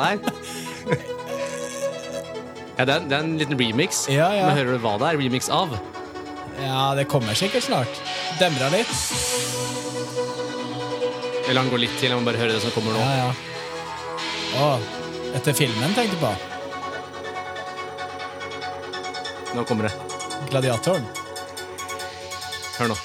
Hører du det er? Ja, det er, det er en liten remix. Ja, ja. Men hører du hva det er remix av? Ja, det kommer sikkert snart. Demra litt. Eller han går litt til, jeg må bare høre det som kommer nå. Ja, ja. Å, etter filmen tenkte du på? Nå kommer det. Gladiatoren? Hør nå.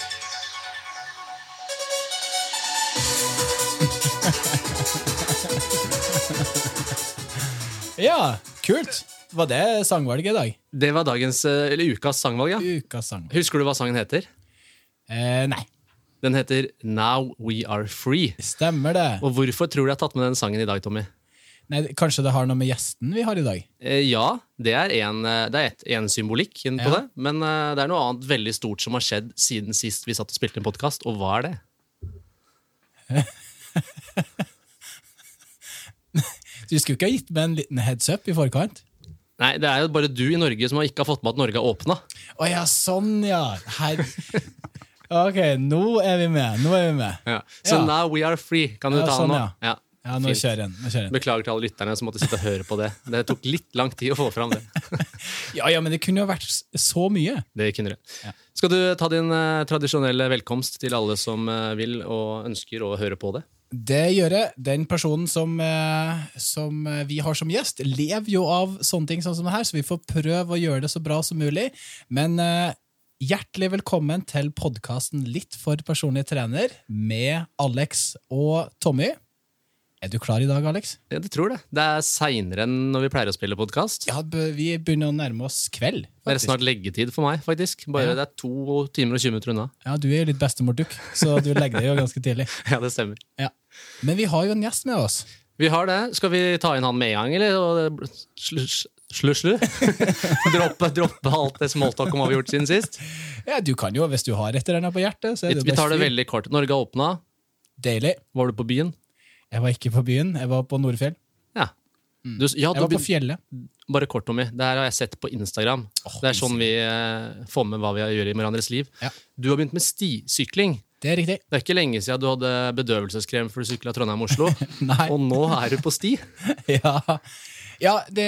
Ja, kult. Var det sangvalget i dag? Det var dagens, eh, eller ukas sangvalg, ja. Ukas sangvalg. Husker du hva sangen heter? Eh, nei. Den heter Now We Are Free. Stemmer det. Og hvorfor tror du jeg har tatt med den sangen i dag, Tommy? Nei, kanskje det har noe med gjesten vi har i dag? Eh, ja, det er en, eh, det et, en symbolikk på Ja. det. Men uh, det er noe annet veldig stort som har skjedd siden sist vi satt og spilte en podkast. Og hva er det? Du skulle ikke ha gitt meg en liten heads up i forkant? Nei, Det er jo bare du i Norge som ikke har fått med at Norge har åpna. Oh, ja, sånn, ja. Her. Ok, nå er vi med. Nå er vi med. Ja. Så Ja. Now We Are Free kan du Ja, ta sånn, nå. ja. Ja. Nå kjører. Nå kjører jeg. Beklager til alle lytterne som måtte sitte og høre på det. Det tok litt lang tid å få fram det. Ja, ja, men det kunne jo vært så mye. Det kunne det. Ja. Skal du ta din eh, tradisjonelle velkomst til alle som eh, vil og ønsker å høre på det? Det gjør jeg. Den personen som, eh, som eh, vi har som gjest, lever jo av sånne ting sånn som det her, så vi får prøve å gjøre det så bra som mulig. Men eh, hjertelig velkommen til podkasten Litt for personlig trener med Alex og Tommy. Er du klar i dag, Alex? Ja, det tror det. Det er seinere enn når vi pleier å spille podkast. Ja, vi begynner å nærme oss kveld. Det er snart leggetid for meg, faktisk. Bare Ja. Det er to timer og 20 minutter unna. Ja, Du er jo litt bestemor-dukk, så du legger deg jo ganske tidlig. Ja, det stemmer. Ja. Men vi har jo en gjest med oss. Vi har det. Skal vi ta inn han med en gang, eller? Og Slu, slu, slu? droppe, droppe alt det smalltalket vi har gjort siden sist? Ja, Du kan jo, hvis du har et eller annet på hjertet. så er Vi, det vi tar det veldig kort. Norge har åpna. Deilig. Var du på byen? Jeg var ikke på byen, jeg var på Nordfjell. Ja. Du, ja Jeg var på fjellet. bare kort, Tommy. Det her har jeg sett på Instagram. Oh, det er sånn vi eh, får med hva vi gjør i hverandres liv. Ja. Du har begynt med stisykling. Det er riktig. Det er ikke lenge siden du hadde bedøvelseskrem for du sykla Trondheim-Oslo. Og nå er du på sti. Ja, ja det,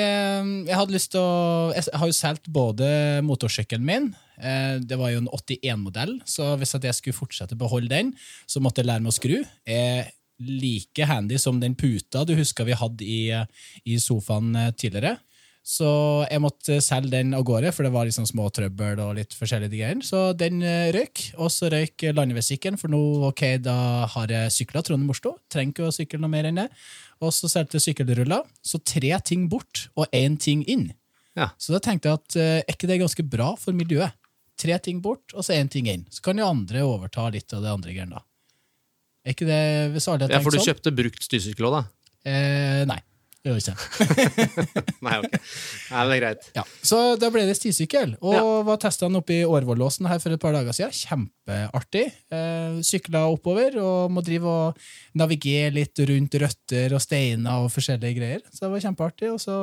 jeg hadde lyst til å Jeg har jo solgt både motorsykkelen min eh, Det var jo en 81-modell, så hvis jeg skulle fortsette å beholde den, så måtte jeg lære meg å skru. Er like handy som den puta du husker vi hadde i, i sofaen eh, tidligere. Så jeg måtte selge den av gårde, for det var liksom små trøbbel og litt forskjellige greier. Så den eh, røyk, og så røyk landeveissykkelen, for nå ok, da har jeg sykla Trondheim-Oslo. Trenger ikke å sykle noe mer enn det. Og så solgte jeg sykkelruller. Så tre ting bort og én ting inn. Ja. Så da tenkte jeg at eh, er ikke det ganske bra for miljøet? Tre ting bort, og så én ting inn. Så kan jo andre overta litt av det andre greiene, da. Er ikke det hvis alle har Ja, for du sånn? kjøpte brukt styresykkel òg, da? Eh, nei. Det gjør ikke. Nei, ok. Nei, det er greit. Ja, Så da ble det stisykkel, og Ja. var testa den oppe i Årvollåsen her for et par dager siden. Kjempeartig. Eh, Sykla oppover og må drive og navigere litt rundt røtter og steiner og forskjellige greier. Så det var kjempeartig, og så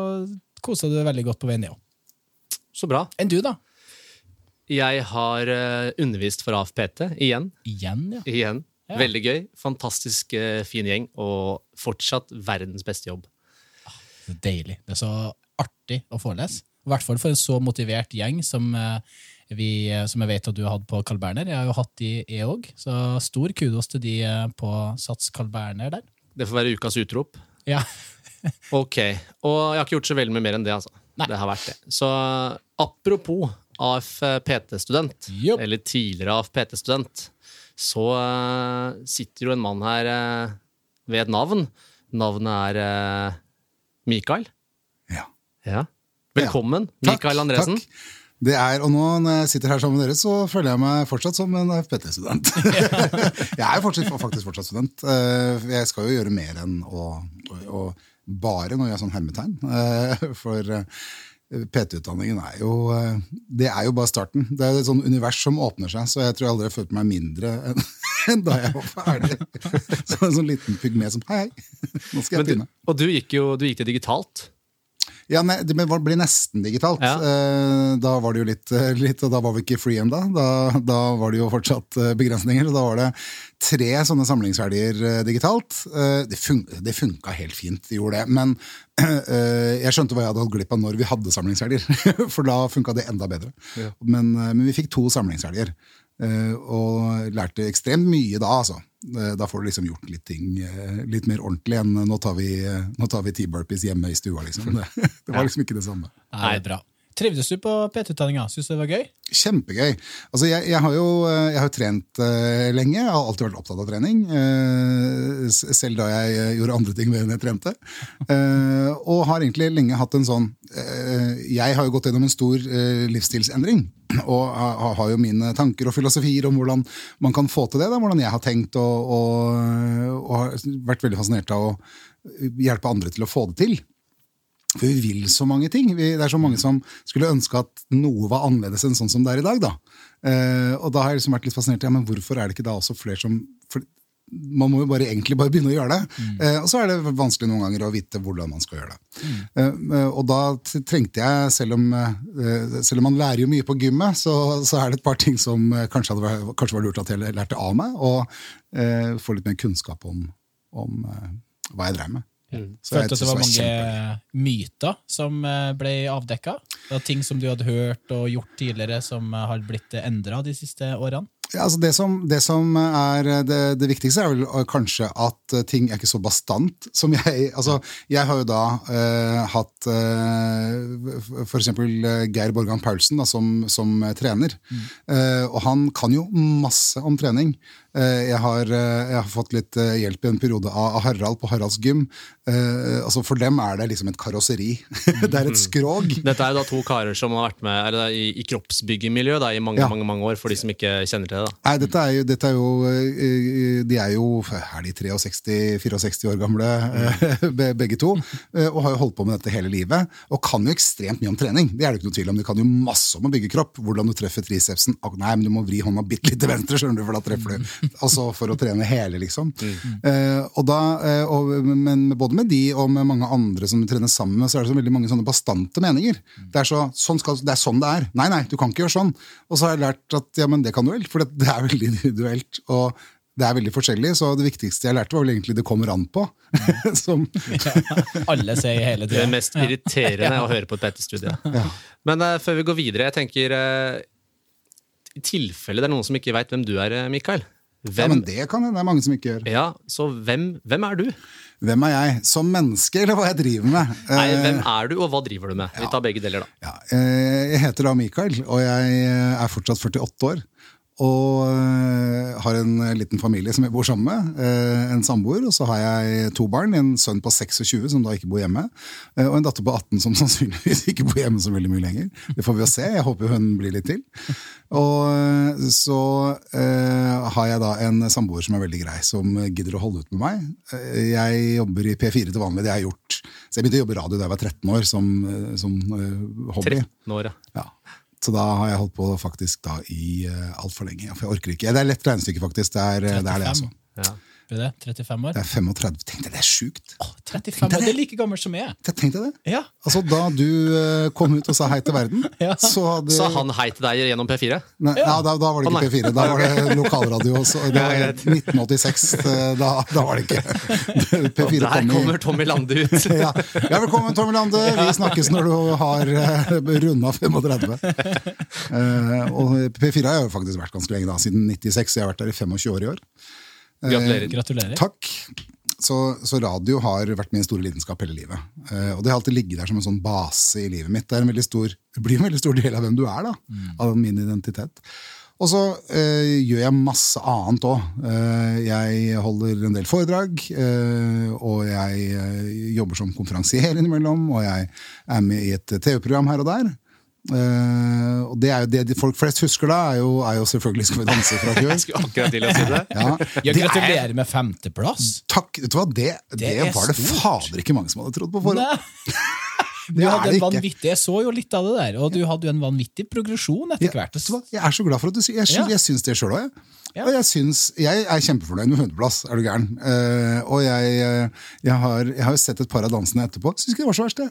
kosa du deg veldig godt på vei ned òg. Så bra. Enn du, da? Jeg har eh, undervist for AFPT igjen. Igjen, ja. igjen. Ja. Veldig gøy. Fantastisk eh, fin gjeng, og fortsatt verdens beste jobb. Deilig. Det er så artig å forelese. I hvert fall for en så motivert gjeng som, eh, vi, eh, som jeg vet at du har hatt på Carl Berner. Jeg har jo hatt de, jeg òg, så stor kudos til de eh, på Sats Carl Berner der. Det får være ukas utrop. Ja, Ok. Og jeg har ikke gjort så veldig mye mer enn det, altså. Nei. Det har vært det. Så apropos AFPT-student, yep. eller tidligere AFPT-student, så uh, sitter jo en mann her uh, ved et navn. Navnet er eh, Mikael. Ja. Ja. Velkommen, Takk, Mikael Andresen. takk. Det er, og nå når jeg sitter her sammen med dere, så føler jeg meg fortsatt som en FPT-student. jeg er fortsatt, faktisk fortsatt student. Eh, Jeg skal jo gjøre mer enn å, å, å bare nå jeg er sånn hermetegn. eh, For eh, PT-utdanningen er jo eh, Det er jo bare starten. Det er et sånn univers som åpner seg, så jeg tror jeg aldri har følt meg mindre enn da jeg var ferdig. Så en sånn liten pygme som hei, hei, nå skal jeg begynne. og du gikk jo du gikk det digitalt. Ja, ne, Det ble nesten digitalt. Ja. Eh, Da var det jo litt, eh, litt og da var vi ikke free ennå. Da, da var det jo fortsatt begrensninger. og Da var det tre sånne samlingsverdier digitalt. Det, fun funka helt fint, de gjorde det. Men jeg skjønte hva jeg hadde hatt glipp av når vi hadde samlingsverdier. For da funka det enda bedre. Men, eh, men vi fikk to samlingsverdier. eh, Og lærte ekstremt mye da, altså. Eh, Da får du liksom gjort litt ting eh, litt mer ordentlig enn nå tar vi, eh, nå tar vi T-burpees hjemme i stua, liksom. Det, det var liksom ikke det samme. Nei, er bra. Trivdes du på PT-utdanninga? Syns du det var gøy? Kjempegøy. Altså, jeg, jeg, har jo, eh, jeg har trent uh, lenge. Jeg har alltid vært opptatt av trening. Uh, selv da jeg gjorde andre ting enn jeg trente. Uh, og har egentlig lenge hatt en sånn Jeg har jo gått gjennom en stor livsstilsendring. Og har, har jo mine tanker og filosofier om hvordan man kan få til det. Da, hvordan jeg har tenkt, og, og, og har vært veldig fascinert av å hjelpe andre til å få det til. For vi vil så mange ting. Vi, det er så mange som skulle ønske at noe var annerledes enn sånn som det er i dag. Da. Eh, og da har jeg liksom vært litt fascinert. Ja, men hvorfor er det ikke da også flere som for, Man må jo bare egentlig bare begynne å gjøre det. Eh, og så er det vanskelig noen ganger å vite hvordan man skal gjøre det. Mm. eh, og da trengte jeg, selv om, eh, selv om man lærer jo mye på gymmet, så, så er det et par ting som eh, kanskje, hadde, vært- kanskje var lurt at jeg lærte av meg. Og eh, få litt mer kunnskap om, om eh, hva jeg drev med. Så Følte du at det var mange myter som eh, ble avdekka? Ting som du hadde hørt og gjort tidligere, som eh, har blitt endra de siste årene? Ja, altså det, som, det som er det, det viktigste, er vel kanskje at ting er ikke så bastant som jeg Altså, jeg har jo da uh, hatt uh, for eksempel Geir Borgan Paulsen da, som, som trener. trener. Uh, og han kan jo masse om trening. Eh, jeg, har, jeg har fått litt hjelp i en periode av Harald på Haralds gym. Eh, altså For dem er det liksom et karosseri. det er et skrog. Dette er jo da to karer som har vært med det, i, i kroppsbyggemiljø da, i mange, Ja. mange, mange år, for de som ikke kjenner til det. da. Nei, dette er jo, dette er jo eh, De er jo er de 63-64 år gamle, eh, begge to. Og har jo holdt på med dette hele livet. Og kan jo ekstremt mye om trening. Det er det ikke noe tvil om. De kan jo masse om å bygge kropp. Hvordan du treffer tricepsen. Nei, men du må vri hånda bitte litt til venstre, skjønner du, for da treffer du. Altså for å trene hele, liksom. Uh, og da, uh, og, men både med de og med mange andre som du trener sammen med, så er det så veldig mange sånne bastante meninger. Det er, så, sånn skal, det er sånn det er. Nei, nei, du kan ikke gjøre sånn. Og så har jeg lært at ja, men det kan du vel, for det, det er veldig individuelt. og det er veldig forskjellig, så det viktigste jeg lærte, var vel egentlig 'det kommer an på'. som, Alle sier hele tiden. Det er mest irriterende å høre på et PT-studie. Men uh, før vi går videre, jeg tenker uh, I tilfelle det er noen som ikke veit hvem du er, Mikael. Mikael. ja, men det kan det, det er mange som ikke gjør. ja, så hvem, hvem er du? Hvem er jeg? Som menneske, eller hva jeg driver med? Nei, Eh, hvem er du, og hva driver du med? Vi tar begge deler, da. Ja, eh, jeg heter da Mikael, og jeg eh, er fortsatt 48 år. Og eh, har en liten familie som jeg bor sammen med. eh, En samboer. Og så har jeg to barn. En sønn på 26 som da ikke bor hjemme. eh, Og en datter på 18 som sannsynligvis ikke bor hjemme så veldig mye lenger. Det får vi jo se. Jeg håper hun blir litt til. Og eh, så eh, har jeg da en samboer som er veldig grei, som gidder å holde ut med meg. Eh, Jeg jobber i P4 til vanlig. Det har jeg gjort. Så jeg begynte å jobbe i radio da jeg var 13 år, som, eh, som eh, hobby. 13 år, ja. Ja. Så da har jeg holdt på faktisk da i uh, altfor lenge. For jeg orker ikke. Det er lett regnestykke, faktisk. Det er eh, det, er det altså. Ja. Blir det 35 år? Det er 35. Tenk deg, det er sjukt! Åh, 35 år, Det er like gammelt som jeg. Tenk deg det. Ja. Altså, Da du eh, kom ut og sa hei til verden, Ja. så hadde Sa han hei til deg gjennom P4? Nei, ja, da, da var det ikke. P4, da var det lokalradio. Så det var 1986. eh, Da, da var det ikke Og P4 der kom i kommer Tommy Lande ut. ja. ja, velkommen, Tommy Lande. Vi snakkes når du har uh, runda 35. Eh, og P4 har jeg jo faktisk vært ganske lenge, da, siden 96. Jeg har vært der i 25 år i år. Gratulerer. Gratulerer. Takk. Så, så radio har vært min store lidenskap hele livet. Uh, og det har alltid ligget der som en sånn base i livet mitt. Det, en stor, det blir en veldig stor del av hvem du er, da. Av min identitet. Og så uh, gjør jeg masse annet òg. Uh, jeg holder en del foredrag. eh, og jeg eh, jobber som konferansier innimellom. Og jeg er med i et TV-program her og der. Eh, og det er jo det de folk flest husker da, er jo, er jo selvfølgelig Skal vi danse fra Jeg skulle akkurat til å si det. Ja. Er- gratulerer med femteplass! Takk, vet du hva, det, det, det var det fader ikke mange som hadde trodd på forhånd. Du Det er hadde det en ikke. vanvittig, Jeg så jo litt av det der, og du hadde jo en vanvittig progresjon etter Jeg, hvert. jeg er så glad for at du sier Jeg, Ja. jeg syns det sjøl òg. Ja. Og jeg, synes, jeg er kjempefornøyd med Hundreplass, er du gæren. Uh, og jeg, eh, jeg, har, jeg har sett et par av dansene etterpå. Syns ikke det var så verst, det.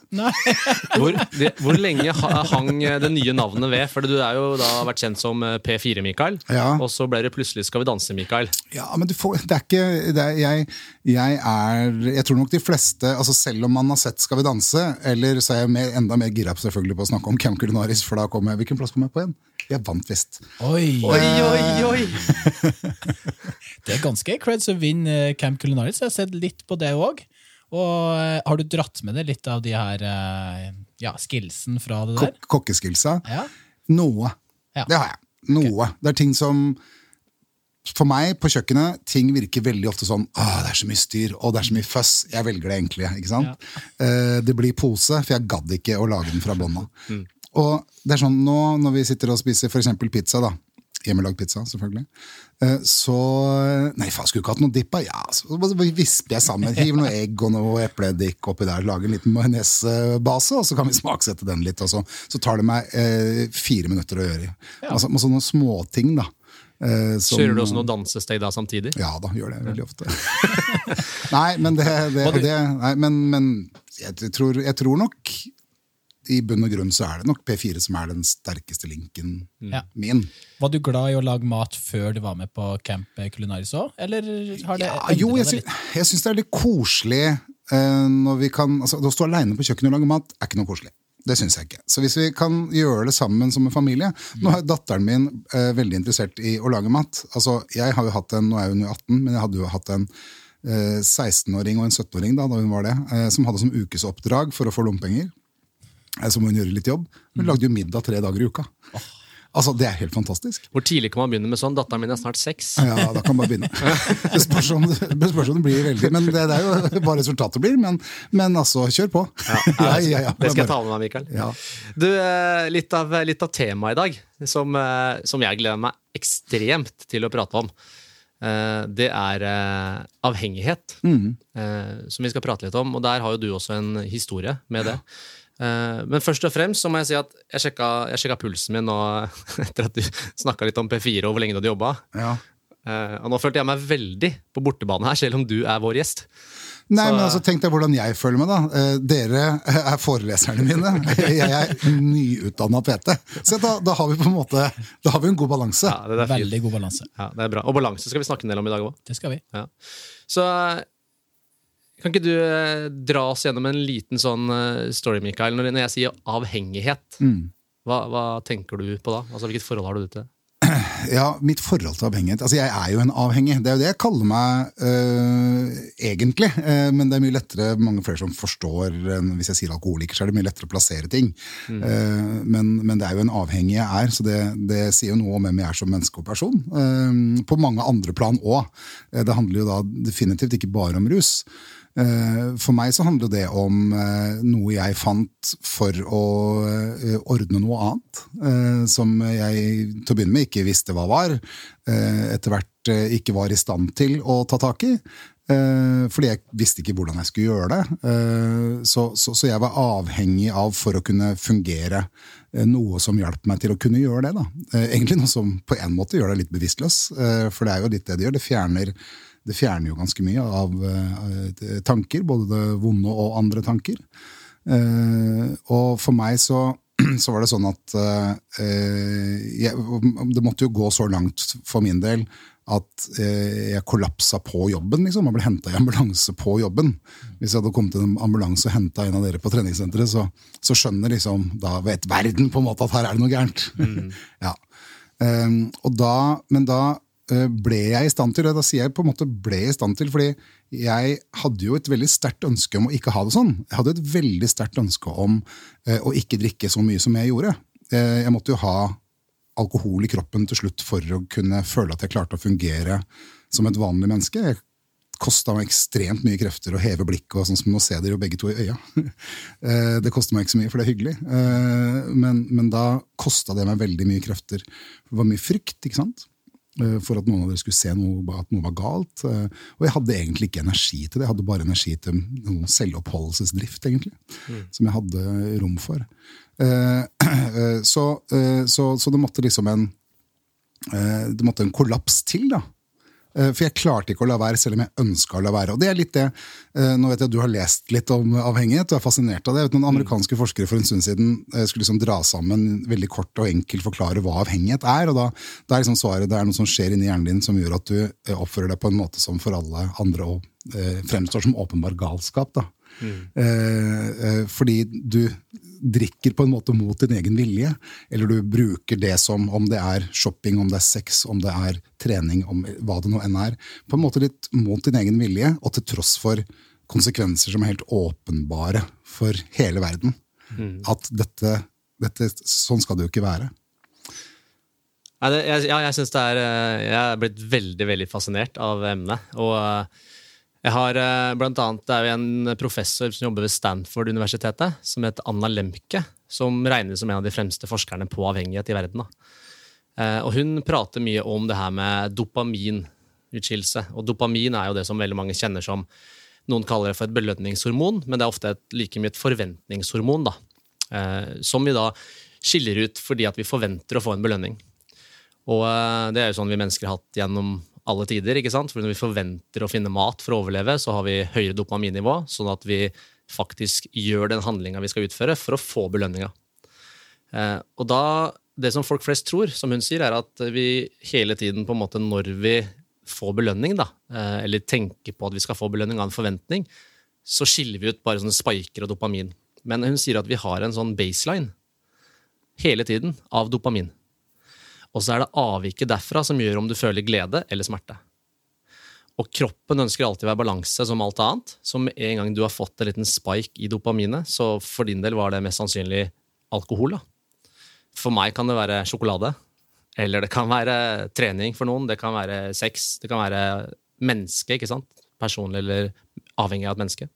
Hvor, det, hvor lenge hang det nye navnet ved? For du er jo da vært kjent som eh, P4, Mikael. Ja. Og så ble det plutselig Skal vi danse, Mikael. Ja, men du får, det er ikke det er, jeg, jeg er Jeg tror nok de fleste altså Selv om man har sett Skal vi danse, eller så er jeg mer, enda mer gira på selvfølgelig på å snakke om Camp Culinaris, for da kommer jeg Hvilken plass kom jeg på igjen? Jeg vant visst. Oi, Oi, oi, oi! Det er ganske creds å vinne eh, Camp Culinaris. Jeg har sett litt på det òg. Og eh, har du dratt med deg litt av de her eh, ja, skillsen fra det der? Kok kokkeskillsa. Ja. Noe. Ja. Det har jeg. Noe. Det er ting som For meg på kjøkkenet, ting virker veldig ofte sånn Åh, det er så mye styr, og det er så mye føss. Jeg velger det egentlig. ikke sant? Eh, det blir pose, for jeg gadd ikke å lage den fra bånn av. Og det er sånn nå når vi sitter og spiser f.eks. pizza, da. Hjemmelagd pizza, selvfølgelig. Eh, Så Nei, faen, skulle ikke hatt noe dipp. Ja, så visper jeg sammen. Hiver noe egg og noe epledikk oppi der. Lager en liten majonesbase, og så kan vi smaksette den litt. Og så, så tar det meg eh, fire minutter å gjøre. Altså, med sånne småting, da. Eh, som- Kjører du også noe dansesteg da samtidig? ja da, gjør det veldig ofte. nei, men det, det, det nei, Men, men jeg, tror, jeg tror nok i bunn og grunn så er det nok P4 som er den sterkeste linken Ja. min. Var du glad i å lage mat før du var med på Camp Culinaris òg, eller har det Ja, jo, jeg, sy jeg syns det er litt koselig uh, når vi kan altså, Å stå aleine på kjøkkenet og lage mat er ikke noe koselig. Det syns jeg ikke. Så hvis vi kan gjøre det sammen som en familie Nå er datteren min eh, veldig interessert i å lage mat. Altså, jeg har jo hatt en, Nå er hun jo 18, men jeg hadde jo hatt en eh, 16-åring og en 17-åring da, da hun var det, eh, som hadde som ukesoppdrag for å få lommepenger. Eh, så må hun gjøre litt jobb. Hun lagde jo middag tre dager i uka. Altså, Det er helt fantastisk. Hvor tidlig kan man begynne med sånn? Datteren min er snart seks. Ja, da kan man begynne. Det spørs om det, det, spørs om det blir veldig Men det, det er jo hva resultatet blir. Men, men altså, kjør på. Ja, ja, ja. Det skal jeg ta med meg, Mikael. Ja. Du, eh, litt av, litt av temaet i dag, som, eh, som jeg gleder meg ekstremt til å prate om, eh, det er avhengighet. Mm. Som vi skal prate litt om. Og der har jo du også en historie med det. Eh, Men først og fremst så må jeg si at jeg sjekka, jeg sjekka pulsen min nå etter at du snakka litt om P4 og hvor lenge du hadde jobba. Ja. Og nå følte jeg meg veldig på bortebane her, selv om du er vår gjest. Nei, Så- men altså, Tenk deg hvordan jeg føler meg, da. Eh, Dere er foreleserne mine. Jeg er nyutdanna PT. Så da, da har vi på en måte Da har vi en god balanse. Ja. Veldig god balanse. Ja, det er bra. Og balanse skal vi snakke en del om i dag òg. Det skal vi. Ja. Så kan ikke du eh, dra oss gjennom en liten sånn eh, story, Mikael? Når, jeg sier avhengighet, hva, hva tenker du på da? Altså, Hvilket forhold har du til det? Ja, mitt forhold til avhengighet Altså, jeg er jo en avhengig. Det er jo det jeg kaller meg øh, egentlig. Men det er mye lettere, mange flere som forstår enn hvis jeg sier alkoholiker, så er det mye lettere å plassere ting. Eh, men, men det er jo en avhengig jeg er, så det, det sier jo noe om hvem jeg er som menneske og person. På mange andre plan òg. Det handler jo da definitivt ikke bare om rus. Eh, For meg så handler det om eh, noe jeg fant for å eh, ordne noe annet. Som jeg til å begynne med ikke visste hva var. Etter hvert ikke var i stand til å ta tak i. Fordi jeg visste ikke hvordan jeg skulle gjøre det. Så, så, så jeg var avhengig av, for å kunne fungere, noe som hjalp meg til å kunne gjøre det. Da. Egentlig noe som på en måte gjør deg litt bevisstløs, for det er jo litt det det gjør. Det fjerner det fjerner jo ganske mye av eh, tanker, både det vonde og andre tanker. Eh, og for meg så, så var det sånn at eh, jeg, Det måtte jo gå så langt for min del at jeg kollapsa på jobben. liksom. Man ble henta i ambulanse på jobben. Hvis jeg hadde kommet til en ambulanse og henta en av dere på treningssenteret, så, så skjønner liksom, da vet verden på en måte at her er det noe gærent. ja. Eh, og da, men da ble jeg i stand til, og da sier jeg på en måte ble i stand til, fordi jeg hadde jo et veldig sterkt ønske om å ikke ha det sånn. Jeg hadde et veldig sterkt ønske om eh, å ikke drikke så mye som jeg gjorde. Eh, jeg måtte jo ha alkohol i kroppen til slutt for å kunne føle at jeg klarte å fungere som et vanlig menneske. Jeg kosta meg ekstremt mye krefter å heve blikket, og sånn som nå ser dere jo begge to i øya. Eh, det koster meg ikke så mye, for det er hyggelig. Eh, Men, men da kosta det meg veldig mye krefter. Det var mye frykt, ikke sant? Eh, for at noen av dere skulle se noe, at noe var galt. eh, Og jeg hadde egentlig ikke energi til det. Jeg hadde bare energi til noen selvoppholdelsesdrift, egentlig. Som jeg hadde rom for. Eh, Så, så, så det måtte liksom en eh, Det måtte en kollaps til, da. Eh, For jeg klarte ikke å la være, selv om jeg ønska å la være. Og det er litt det, eh, Nå vet jeg at du har lest litt om avhengighet, og er fascinert av det. Noen amerikanske forskere for en stund siden eh, skulle liksom dra sammen veldig kort og enkelt forklare hva avhengighet er. og da, da er liksom svaret det er noe som skjer inni hjernen din som gjør at du oppfører deg på en måte som for alle andre og, fremstår som åpenbar galskap. da. Eh, eh, fordi du drikker på en måte mot din egen vilje, eller du bruker det som om det er shopping, om det er sex, om det er trening, om hva det nå enn er, på en måte litt mot din egen vilje, og til tross for konsekvenser som er helt åpenbare for hele verden. At dette, dette Sånn skal det jo ikke være. Nei, det, jeg, ja, jeg synes det er eh, Jeg er blitt veldig veldig fascinert av emnet. Og jeg har eh, blant annet Det er jo en professor som jobber ved Stanford-universitetet, som heter Anna Lemke, som regnes som en av de fremste forskerne på avhengighet i verden. Eh, Og hun prater mye om det her med dopaminutskillelse. Og dopamin er jo det som veldig mange kjenner som noen kaller det for et belønningshormon, men det er ofte et, like mye et forventningshormon. da. Eh, Som vi da skiller ut fordi at vi forventer å få en belønning. Og det er jo sånn vi mennesker har hatt gjennom alle tider. ikke sant? For Når vi forventer å finne mat for å overleve, så har vi høyere dopaminnivå, sånn at vi faktisk gjør den handlinga vi skal utføre, for å få belønninga. Eh, og da, Det som folk flest tror, som hun sier, er at vi hele tiden, på en måte når vi får belønning, da, eh, eller tenker på at vi skal få belønning av en forventning, så skiller vi ut bare sånne spiker og dopamin. Men hun sier at vi har en sånn baseline hele tiden av dopamin. Og så er det avviket derfra som gjør om du føler glede eller smerte. Og kroppen ønsker alltid å være balanse som alt annet. Med en gang du har fått en liten spike i dopaminet, så for din del var det mest sannsynlig alkohol. da. For meg kan det være sjokolade. Eller det kan være trening for noen. Det kan være sex. Det kan være menneske. ikke sant? Personlig eller avhengig av et menneske.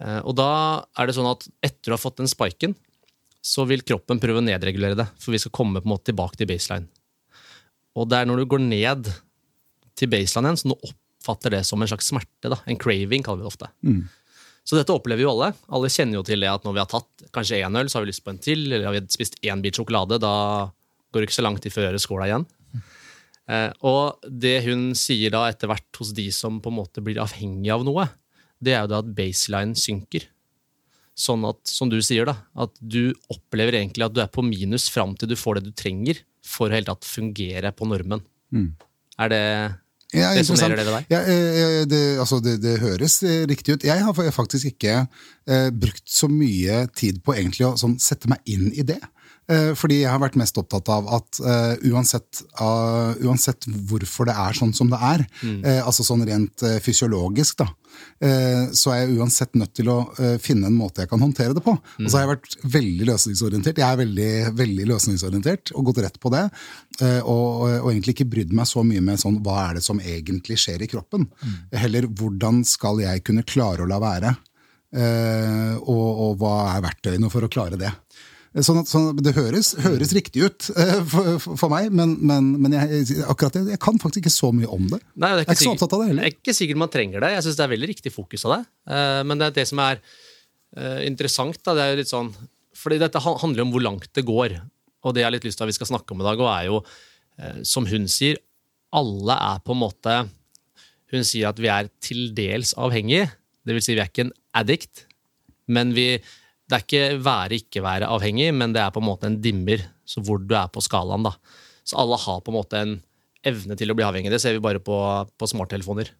Eh, Og da er det sånn at etter du har fått den spiken, så vil kroppen prøve å nedregulere det. For vi skal komme på en måte tilbake til baseline. Og det er når du går ned til baseline igjen, så du oppfatter det som en slags smerte. da, En craving, kaller vi det ofte. Så dette opplever jo alle. Alle kjenner jo til det at når vi har tatt kanskje én øl, så har vi lyst på en til. Eller har vi spist én bit sjokolade, da går det ikke så lang tid før vi gjør skåla igjen. Eh, og det hun sier da etter hvert hos de som på en måte blir avhengig av noe, det er jo da at baseline synker. Sånn at, som du sier, da, at du opplever egentlig at du er på minus fram til du får det du trenger for å helt tatt fungere på normen. Er det Ja, interessant. det deg? Ja, eh, det, altså det, det høres eh, riktig ut. Jeg har faktisk ikke eh, brukt så mye tid på egentlig å sånn, sette meg inn i det. Eh, fordi jeg har vært mest opptatt av at uh, uansett, uh, uansett hvorfor det er sånn som det er, eh, altså sånn rent fysiologisk, da, så er jeg uansett nødt til å finne en måte jeg kan håndtere det på. Og så har jeg vært veldig løsningsorientert. Jeg er veldig, veldig løsningsorientert og gått rett på det. og, og, og egentlig ikke brydd meg så mye med sånn, hva er det som egentlig skjer i kroppen. Heller hvordan skal jeg kunne klare å la være, og, og hva er verktøyene for å klare det. Sånn at, sånn, at det høres, høres riktig ut eh, for, for, meg, men, men, men jeg, akkurat det, jeg kan faktisk ikke så mye om det. Nei, det Jeg er ikke så sikkert- opptatt av det heller. Jeg er ikke sikkert man trenger det. Jeg syns det er veldig riktig fokus av det. Eh, Men det er det som er eh, interessant. Da. Det er jo litt sånn, fordi dette handler om hvor langt det går. Og det jeg har litt lyst til at vi skal snakke om i dag, og er jo, eh, som hun sier, alle er på en måte Hun sier at vi er til dels avhengige. Det vil si, vi er ikke en addict, men vi det er ikke være ikke være avhengig, men det er på en måte en dimmer, så hvor du er på skalaen. da. Så alle har på en måte en evne til å bli avhengig. Det ser vi bare på, på smarttelefoner.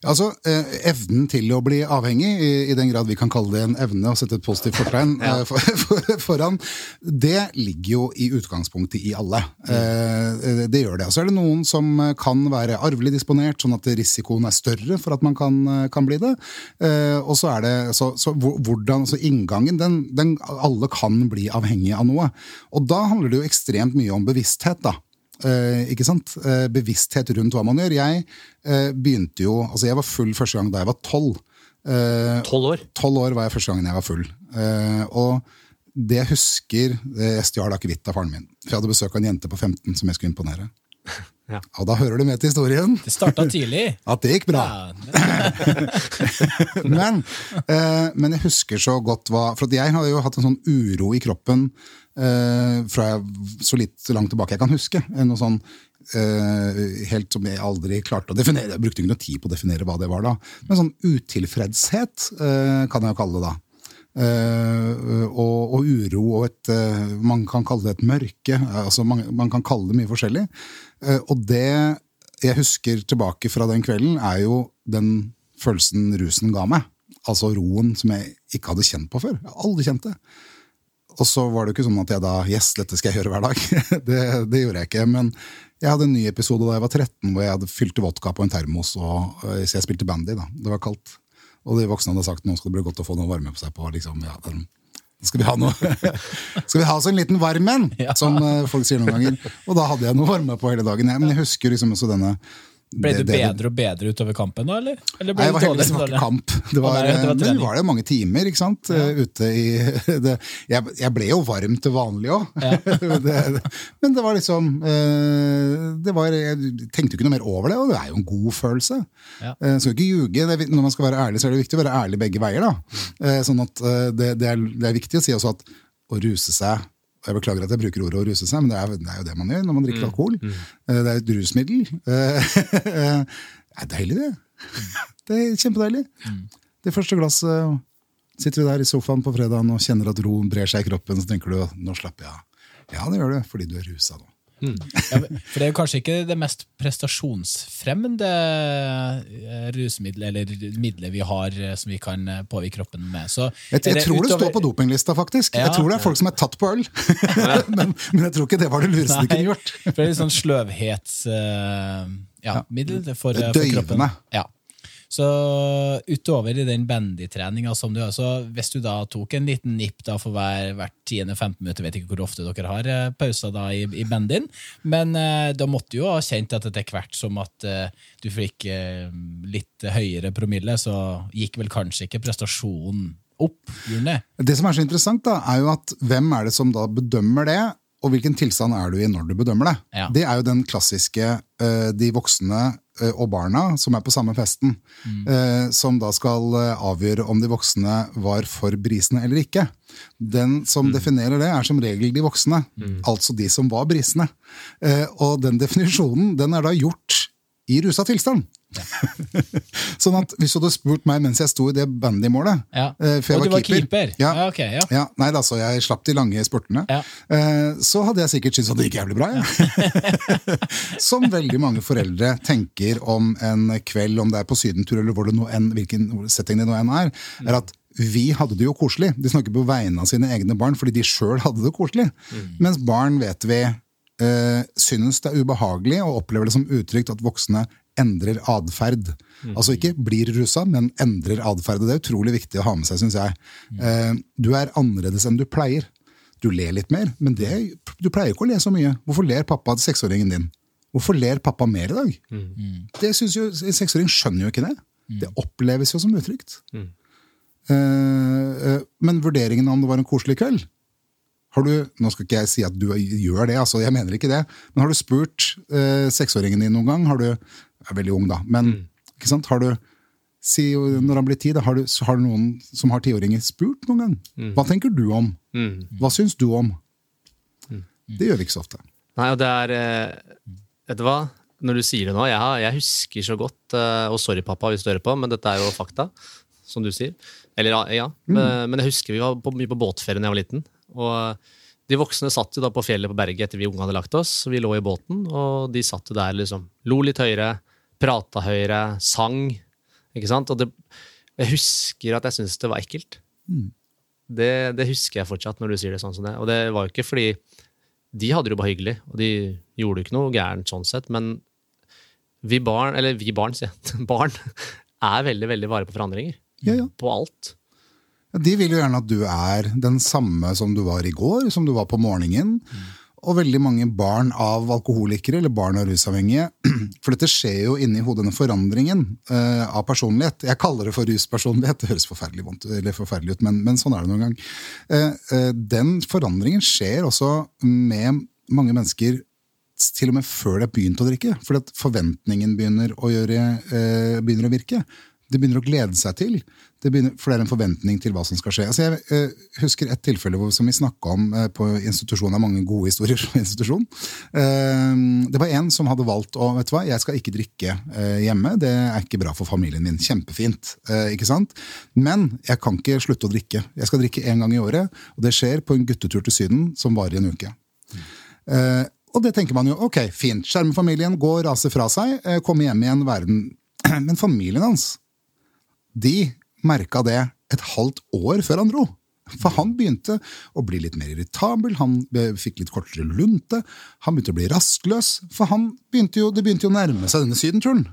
Altså, eh, Evnen til å bli avhengig, i, i den grad vi kan kalle det en evne, og sette et positivt fortegn ja. for, for, foran, det ligger jo i utgangspunktet i alle. Eh, det gjør det. Og så er det noen som eh, kan være arvelig disponert, sånn at risikoen er større for at man kan, eh, kan bli det. Eh, og så er det så, så hvordan, så inngangen, den, den Alle kan bli avhengig av noe. Og da handler det jo ekstremt mye om bevissthet, da. Eh, ikke sant? Eh, bevissthet rundt hva man gjør. Jeg eh, begynte jo Altså, jeg var full første gang da jeg var tolv. Eh, Tolv år. Tolv år var jeg første gangen jeg var full. Eh, og det jeg husker det Jeg stjal akevitt av faren min. For jeg hadde besøk av en jente på 15 som jeg skulle imponere. Ja. Og da hører du med til historien Det starta tidlig. at det gikk bra. Ja, men, eh, men jeg husker så godt hva For jeg hadde jo hatt en sånn uro i kroppen eh, fra så litt så langt tilbake jeg kan huske. Noe sånn eh, helt som jeg aldri klarte å definere. Jeg brukte noe tid på å definere hva det var da. Men sånn utilfredshet eh, kan jeg jo kalle det da. Eh, og, og uro og et eh, Man kan kalle det et mørke. altså Man, man kan kalle det mye forskjellig. Eh, og det jeg husker tilbake fra den kvelden, er jo den følelsen rusen ga meg. Altså roen som jeg ikke hadde kjent på før. Jeg har aldri kjent det. Og så var det jo ikke sånn at jeg da Yes, dette skal jeg gjøre hver dag. det, det gjorde jeg ikke. Men jeg hadde en ny episode da jeg var 13, hvor jeg hadde fylte vodka på en termos. Og, øh, så jeg spilte bandy, da. Det var kaldt. Og de voksne hadde sagt nå skal det bli godt å få noe varme på seg på. liksom, ja, den, skal vi ha noe Skal vi ha oss en liten varm en, Ja. som øh, folk sier noen ganger. Og da hadde jeg noe varme på hele dagen. Men jeg husker liksom også denne Ble du bedre og bedre utover kampen da, eller? eller Nei, det var heldigvis dårligere? ikke kamp. Det var, det var men var det mange timer, ikke sant? Ja. Ute i det, jeg, jeg ble jo varm til vanlig òg. men det var liksom eh, det var, Jeg tenkte jo ikke noe mer over det, og det er jo en god følelse. Ja. Eh, Skal ikke ljuge. Når man skal være ærlig, så er det viktig å være ærlig begge veier. da. Eh, Sånn at eh, det, det, er, det er viktig å si også at å ruse seg Jeg beklager at jeg bruker ordet å ruse seg, men det er, det er jo det man gjør når man drikker alkohol. Mm. Det er et rusmiddel. Eh, Det er deilig, det. Det er kjempedeilig. Det første glasset sitter vi der i sofaen på fredagen og kjenner at roen brer seg i kroppen, så tenker du nå slapper jeg av. Ja, det gjør du, fordi du er rusa nå. Ja, for det er jo kanskje ikke det mest prestasjonsfremmende eh, rusmiddelet eller middelet vi har eh, som vi kan eh, påvirke kroppen med. Så Jeg, jeg tror det står på dopinglista, faktisk. Ja. Jeg tror det er folk som er tatt på øl. men, men jeg tror ikke det var det lureste de Nei, kunne gjort. For det er litt sånn sløvhetsmiddel ja, middel for, for kroppen. døyvende. Ja. Så utover i den bandytreninga som du har, så hvis du da tok en liten nipp da for hver, hvert 10.-15 minutter, vet ikke hvor ofte dere har eh, pauser da i, i bandyen, men eh, da måtte du jo ha kjent at etter hvert som at eh, du fikk eh, litt høyere promille, så gikk vel kanskje ikke prestasjonen opp, den det? Som er så interessant, da, er jo at hvem er det som da bedømmer det, og hvilken tilstand er du i når du bedømmer det? Ja. Det er jo den klassiske eh, de voksne og barna som er på samme festen, eh, som da skal eh, avgjøre om de voksne var for brisene eller ikke. Den som definerer det, er som regel de voksne, altså de som var brisene. Eh, og den definisjonen den er da gjort i rusa tilstand. sånn at Hvis du hadde spurt meg mens jeg sto i det bandymålet Ja. eh, for jeg Og du var keeper? Ja. Ja, okay, ja. Ja, nei da, så jeg slapp de lange spurtene. Eh, så hadde jeg sikkert syntes at det gikk jævlig bra. Som veldig mange foreldre tenker om en kveld, om det er på sydentur eller hvor det nå enn, hvilken setting det nå enn er, er at vi hadde det jo koselig. De snakker på vegne av sine egne barn fordi de sjøl hadde det koselig. Mens barn, vet vi, eh, synes det er ubehagelig og opplever det som utrygt at voksne endrer atferd. Altså ikke blir rusa, men endrer atferd. Det er utrolig viktig å ha med seg, syns jeg. Eh, du er annerledes enn du pleier. Du ler litt mer, men det, du pleier ikke å le så mye. Hvorfor ler pappa til seksåringen din? Hvorfor ler pappa mer i dag? Det synes jo, En seksåring skjønner jo ikke det. Det oppleves jo som utrygt. Eh, eh, men vurderingen av om det var en koselig kveld har du, Nå skal ikke jeg si at du gjør det, altså jeg mener ikke det, men har du spurt seksåringen din noen gang? Har du, er veldig ung, da, men ikke sant? har du si, Når han blir ti, har, har du noen som har tiåringer spurt noen gang? Hva tenker du om? Mm. Hva syns du om? Det gjør vi ikke så ofte. Nei, og det er eh, Vet du hva? Når du sier det nå, jeg, jeg husker så godt eh, Og sorry, pappa, hvis du hører på, men dette er jo fakta, som du sier. Eller ja, ja. Men, men jeg husker vi var på, mye på båtferie da jeg var liten. Og de voksne satt jo da på fjellet på berget etter vi unge hadde lagt oss. Vi lå i båten, og de satt jo der liksom. Lo litt høyere, prata høyere, sang. Ikke sant? Og det, jeg husker at jeg syntes det var ekkelt. Det, det husker jeg fortsatt når du sier det sånn som det. Og det var jo ikke fordi de hadde det jo bare hyggelig, og de gjorde jo ikke noe gærent sånn sett, men vi barn, eller vi barn, sier jeg, barn, er veldig, veldig vare på forandringer. Ja, ja. På alt. De vil jo gjerne at du er den samme som du var i går, som du var på morgenen. Og veldig mange barn av alkoholikere eller barn av rusavhengige. For dette skjer jo inni hodet, denne forandringen uh, av personlighet. Jeg kaller det for ruspersonlighet, det høres forferdelig, vondt, forferdelig ut, men, men sånn er det noen gang. Uh, uh, den forandringen skjer også med mange mennesker til og med før de har begynt å drikke. Fordi at forventningen begynner å, gjøre, begynner å virke. De begynner å glede seg til. Det begynner, for det er en forventning til hva som skal skje. Altså jeg eh, husker et tilfelle hvor, som vi snakka om eh, på institusjonen. Det er mange gode historier på institusjon. Eh, det var en som hadde valgt å vet du hva, jeg skal ikke drikke eh, hjemme. Det er ikke bra for familien min. Kjempefint. eh, ikke sant? Men jeg kan ikke slutte å drikke. Jeg skal drikke én gang i året, og det skjer på en guttetur til Syden som varer en uke. Eh, og det tenker man jo, ok, fint. Skjerme familien, gå rase fra seg, komme hjem igjen, verden. Men familien hans, de merka det et halvt år før han dro. For han begynte å bli litt mer irritabel, han fikk litt kortere lunte. Han begynte å bli rastløs, for han begynte jo, det begynte jo å nærme seg denne sydenturen.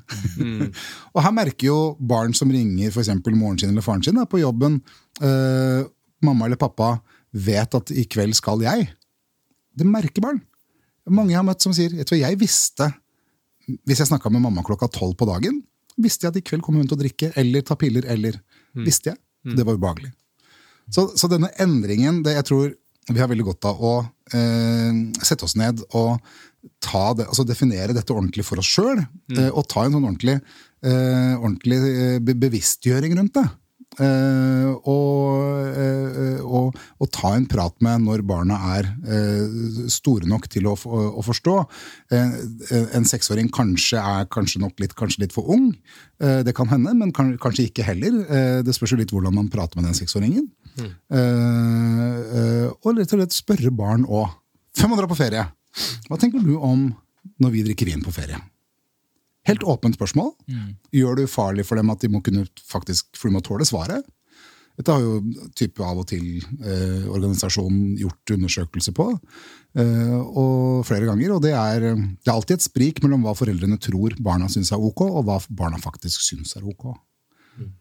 og her merker jo barn som ringer eksempel moren sin eller faren sin da, på jobben eh, Mamma eller pappa vet at i kveld skal jeg. Det merker barn. Mange jeg har møtt som sier jeg tror jeg visste hvis jeg snakka med mamma klokka tolv på dagen, visste jeg at i kveld kommer hun til å drikke eller ta piller. eller Visste jeg. Det var ubehagelig. Så, så denne endringen det Jeg tror vi har veldig godt av å eh, sette oss ned og ta det, altså definere dette ordentlig for oss sjøl. Eh, og ta en sånn ordentlig, eh, ordentlig eh, bevisstgjøring rundt det. Eh, og, eh, og, og ta en prat med når barna er eh, store nok til å, å forstå. En seksåring kanskje er kanskje nok litt, kanskje litt for ung. Det kan hende, men kanskje ikke heller. Det spørs jo litt hvordan man prater med den seksåringen. Eh, og rett og slett spørre barn òg. Før man drar på ferie, hva tenker du om når vi drikker vin på ferie? Helt åpent spørsmål. Gjør det ufarlig for dem at de må kunne faktisk, for de må tåle svaret? Dette har jo type av og til eh, organisasjonen gjort undersøkelser på. Eh, og flere ganger, og det er, det er alltid et sprik mellom hva foreldrene tror barna syns er ok, og hva barna faktisk syns er ok.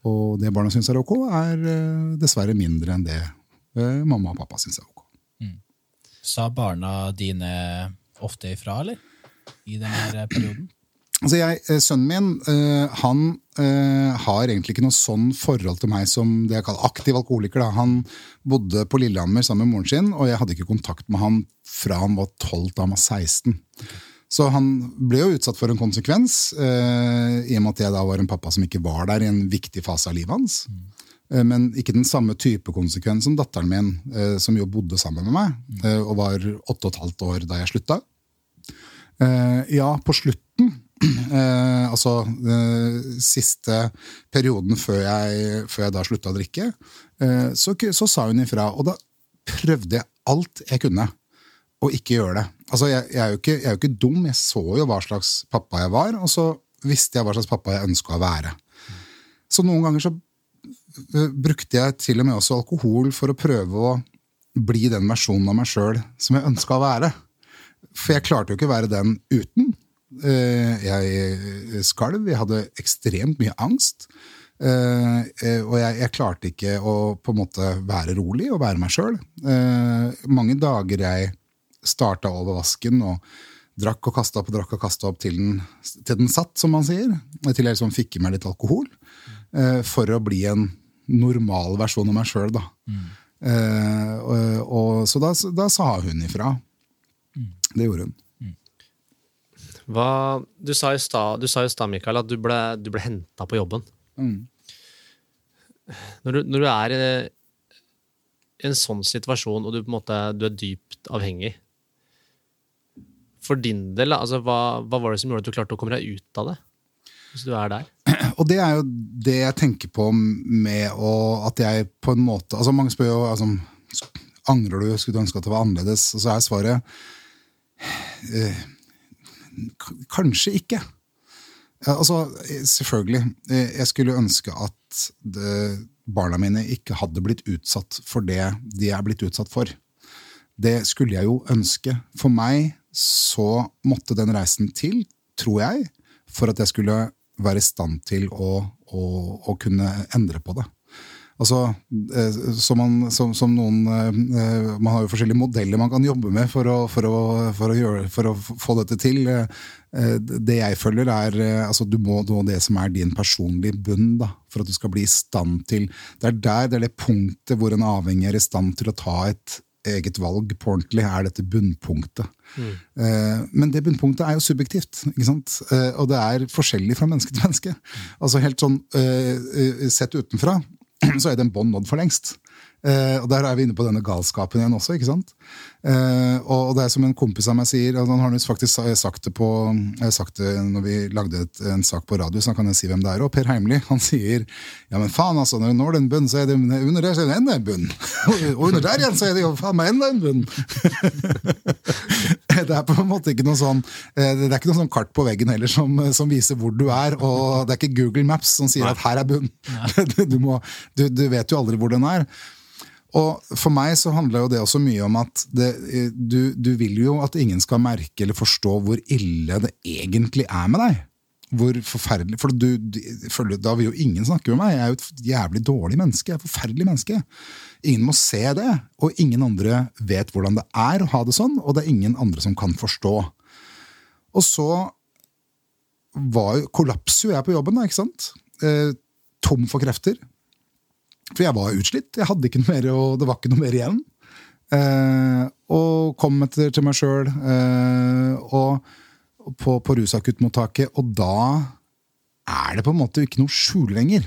Og det barna syns er ok, er eh, dessverre mindre enn det eh, mamma og pappa syns er ok. Sa barna dine ofte ifra, eller? I denne perioden? Altså jeg, eh, Sønnen min eh, han eh, har egentlig ikke noe sånn forhold til meg som det jeg kaller aktiv alkoholiker. Da. Han bodde på Lillehammer sammen med moren sin, og jeg hadde ikke kontakt med han fra han var 12 til han var 16. Så han ble jo utsatt for en konsekvens, i og med at jeg da var en pappa som ikke var der i en viktig fase av livet hans. Men ikke den samme type konsekvens som datteren min, som jo bodde sammen med meg, og var åtte og et halvt år da jeg slutta. Ja, på slutten, altså eh, siste perioden før jeg, før jeg da slutta å drikke, eh, så, så sa hun ifra. Og da prøvde jeg alt jeg kunne å ikke gjøre det. Altså, jeg, jeg, er jo ikke, jeg er jo ikke dum, jeg så jo hva slags pappa jeg var, og så visste jeg hva slags pappa jeg ønska å være. Så noen ganger så eh, brukte jeg til og med også alkohol for å prøve å bli den versjonen av meg sjøl som jeg ønska å være. For jeg klarte jo ikke å være den uten. Eh, Jeg skalv, jeg hadde ekstremt mye angst. Eh, eh, Og jeg, jeg klarte ikke å på en måte være rolig og være meg sjøl. Mange dager jeg starta over vasken og drakk og kasta opp og drakk og kasta opp til den, til den satt, som man sier. Til jeg liksom fikk i meg litt alkohol. eh, For å bli en normal versjon av meg sjøl, da. Eh, og, og, så da, da sa hun ifra. Det gjorde hun. Hva, du sa i stad, Mikael, at du ble, du ble henta på jobben. Når, du, når du er i i en sånn situasjon, og du, måte, du er dypt avhengig For din del, altså, hva, hva var det som gjorde at du klarte å komme deg ut av det? Hvis du er der? Og det er jo det jeg tenker på med å, at jeg på en måte altså Mange spør jo altså, angrer du, skulle du ønske at det var annerledes. Og så er svaret k- kanskje ikke. Altså, selvfølgelig. Eh, Jeg skulle ønske at barna mine ikke hadde blitt utsatt for det de er blitt utsatt for. Det skulle jeg jo ønske. For meg så måtte den reisen til, tror jeg, for at jeg skulle være i stand til å, å, å kunne endre på det. Altså, eh, som, man, som, som noen eh, Man har jo forskjellige modeller man kan jobbe med for å, for å, for å, gjøre, for å få dette til. Eh, Det jeg følger, er altså, du må nå det som er din personlige bunn, da, for at du skal bli i stand til Det er der, det er det punktet hvor en avhengig er i stand til å ta et, eget valg på ordentlig, er dette bunnpunktet. Eh, men det bunnpunktet er jo subjektivt, ikke sant? Eh, og det er forskjellig fra menneske til menneske. Altså helt sånn eh, Sett utenfra så er den bånd nådd for lengst. Eh, og der er vi inne på denne galskapen igjen også. ikke sant? Eh, og, og det er som en kompis av meg sier, og han har faktisk sagt det på jeg har sagt det når vi lagde et, en sak på radio, så kan jeg si hvem det er. Og Per Heimli han sier ja, men faen, altså, når du når den bunnen, så er det under der så er det enda en bunn. og under der igjen så er det jo faen meg enda en bunn. det er på en måte ikke noe sånn eh, det er ikke noe sånn kart på veggen heller som, som viser hvor du er, og det er ikke Google Maps som sier at her er bunn. du, må, du, du vet jo aldri hvor den er. Og for meg så handler jo det også mye om at det, du, du vil jo at ingen skal merke eller forstå hvor ille det egentlig er med deg. Hvor forferdelig, For du, du, da vil jo ingen snakke med meg. Jeg er jo et jævlig dårlig menneske. Jeg er et forferdelig menneske. Ingen må se det, og ingen andre vet hvordan det er å ha det sånn, og det er ingen andre som kan forstå. Og så var, kollapser jo jeg på jobben, da, ikke sant? Eh, tom for krefter. For jeg var utslitt. Jeg hadde ikke noe mer, og det var ikke noe mer igjen. Eh, og kom etter til meg sjøl og på, på rusakuttmottaket, og da er det på en måte ikke noe skjul lenger.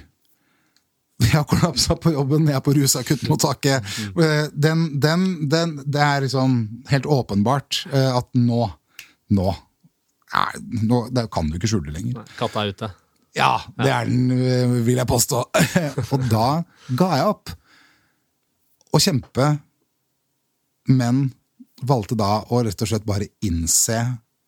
Jeg har kollapsa på jobben, jeg er på rusakuttmottaket. Eh, Den, den, den, det er liksom helt åpenbart eh, at nå Nå, nå det kan du ikke skjule lenger. Katta er ute. Ja, det er den, øh, vil jeg påstå. og da ga jeg opp å kjempe, men valgte da å rett og slett bare innse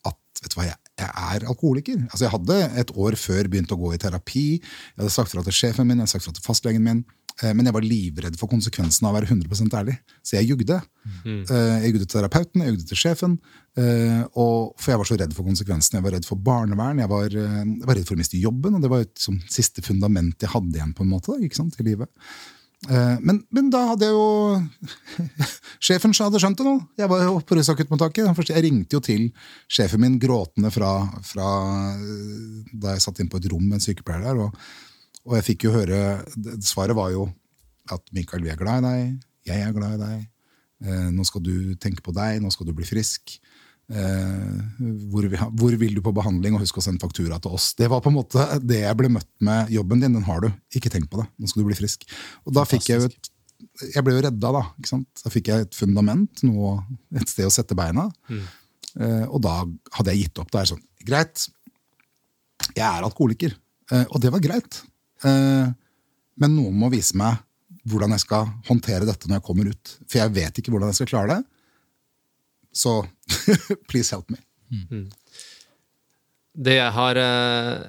at vet du hva, jeg, jeg er alkoholiker. Altså Jeg hadde et år før begynt å gå i terapi. Jeg hadde sagt fra til sjefen min, jeg hadde sagt fra til fastlegen min. eh, Men jeg var livredd for konsekvensen av å være 100% ærlig. Så jeg jugde. Mm. Jeg jugde til terapeuten, jeg jugde til sjefen. Eh, Og, for jeg var så redd for konsekvensene. Jeg var redd for barnevern, jeg var, uh, jeg var redd for å miste jobben. Og det var et som, siste fundament jeg hadde igjen på en måte da, ikke sant, i livet. Uh, Men, men da hadde jeg jo Sjefen hadde skjønt det nå. Jeg var jo på rusakuttmottaket. Jeg ringte jo til sjefen min gråtende fra, fra da jeg satt inn på et rom med en sykepleier der. Og, og jeg fikk jo høre Svaret var jo at Mikael, vi er glad i deg. Jeg er glad i deg. Nå skal du tenke på deg. Nå skal du bli frisk. Eh, hvor, vi, hvor vil du på behandling, og husk å sende faktura til oss. Det var på en måte det jeg ble møtt med. Jobben din, den har du. Ikke tenk på det. Nå skal du bli frisk. Og da fikk jeg jo et jeg ble jo redda, da. ikke sant? Da fikk jeg et fundament, noe, et sted å sette beina. Eh, og da hadde jeg gitt opp. Da er sånn, greit, jeg er alkoholiker. Eh, og det var greit. Eh, men noen må vise meg hvordan jeg skal håndtere dette når jeg kommer ut. For jeg vet ikke hvordan jeg skal klare det. Så please help me. Det jeg har eh,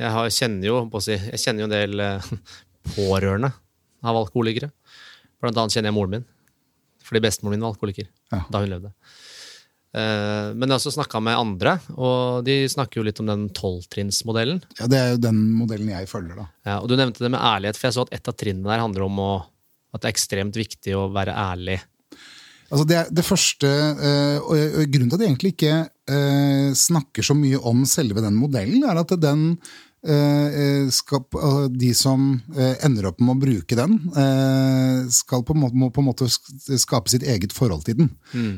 Jeg har, kjenner jo si, Jeg kjenner jo en del eh, pårørende av alkoholikere. Blant annet kjenner jeg moren min. Fordi bestemoren min var alkoholiker Ja. da hun levde. Eh, Men jeg har også snakka med andre, og de snakker jo litt om den tolvtrinnsmodellen. Ja, Det er jo den modellen jeg følger, da. Ja, og du nevnte det med ærlighet, for jeg så at et av trinnene der handler om å, at det er ekstremt viktig å være ærlig. Altså det, det første, eh, og Grunnen til at jeg egentlig ikke eh, snakker så mye om selve den modellen, er at den skal, eh, de som eh, ender opp med å bruke den, eh, skal på en måte, må på en måte skape sitt eget forhold til den.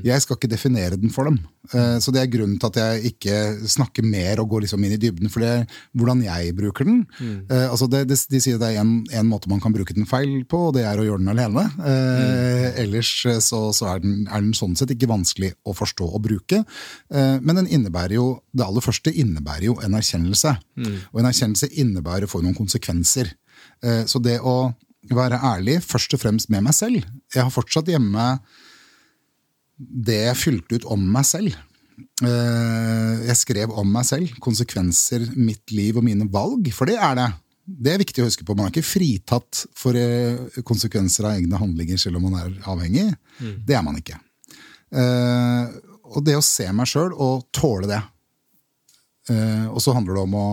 Jeg skal ikke definere den for dem. Eh, Så det er grunnen til at jeg ikke snakker mer og går liksom inn i dybden. For det er hvordan jeg bruker den. Mm. altså det, det, de sier det er en måte man kan bruke den feil på, og det er å gjøre den alene. Mm. Ellers eh, så, så er, den, er den sånn sett ikke vanskelig å forstå og bruke. Eh, men den innebærer jo, det aller første innebærer jo en erkjennelse. Og en erkjennelse innebærer for noen konsekvenser. Eh, så det å være ærlig først og fremst med meg selv Jeg har fortsatt hjemme det jeg fylte ut om meg selv. Eh, Jeg skrev om meg selv. Konsekvenser, mitt liv og mine valg. For det er det. Det er viktig å huske på. Man er ikke fritatt for eh, konsekvenser av egne handlinger selv om man er avhengig. Det er man ikke. Og det å se meg sjøl og tåle det. Eh, Og så handler det om å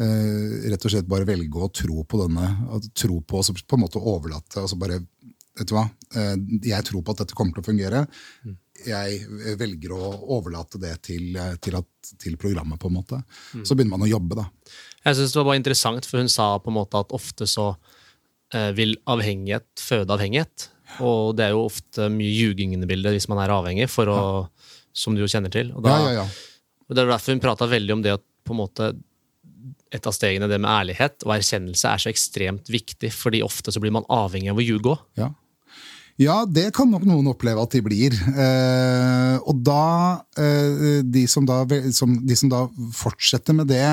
eh, rett og slett bare velge å tro på denne. Tro på, og så på en måte overlate. og så bare vet du hva, eh, jeg tror på at dette kommer til å fungere. Jeg velger å overlate det til, til, at, til programmet, på en måte. Så begynner man å jobbe, da. Jeg synes det var bare interessant, for hun sa på en måte at ofte så vil avhengighet føde avhengighet. Og det er jo ofte mye ljuging inne i bildet hvis man er avhengig, for å, som du jo kjenner til. Og, da, Ja, ja, ja. Og Det er derfor vi prata veldig om det at på en måte et av stegene, det med ærlighet og erkjennelse, er så ekstremt viktig, fordi ofte så blir man avhengig av å ljuge òg. Ja. ja, det kan nok noen oppleve at de blir. Eh, og da eh, de, som da som, de som da fortsetter med det,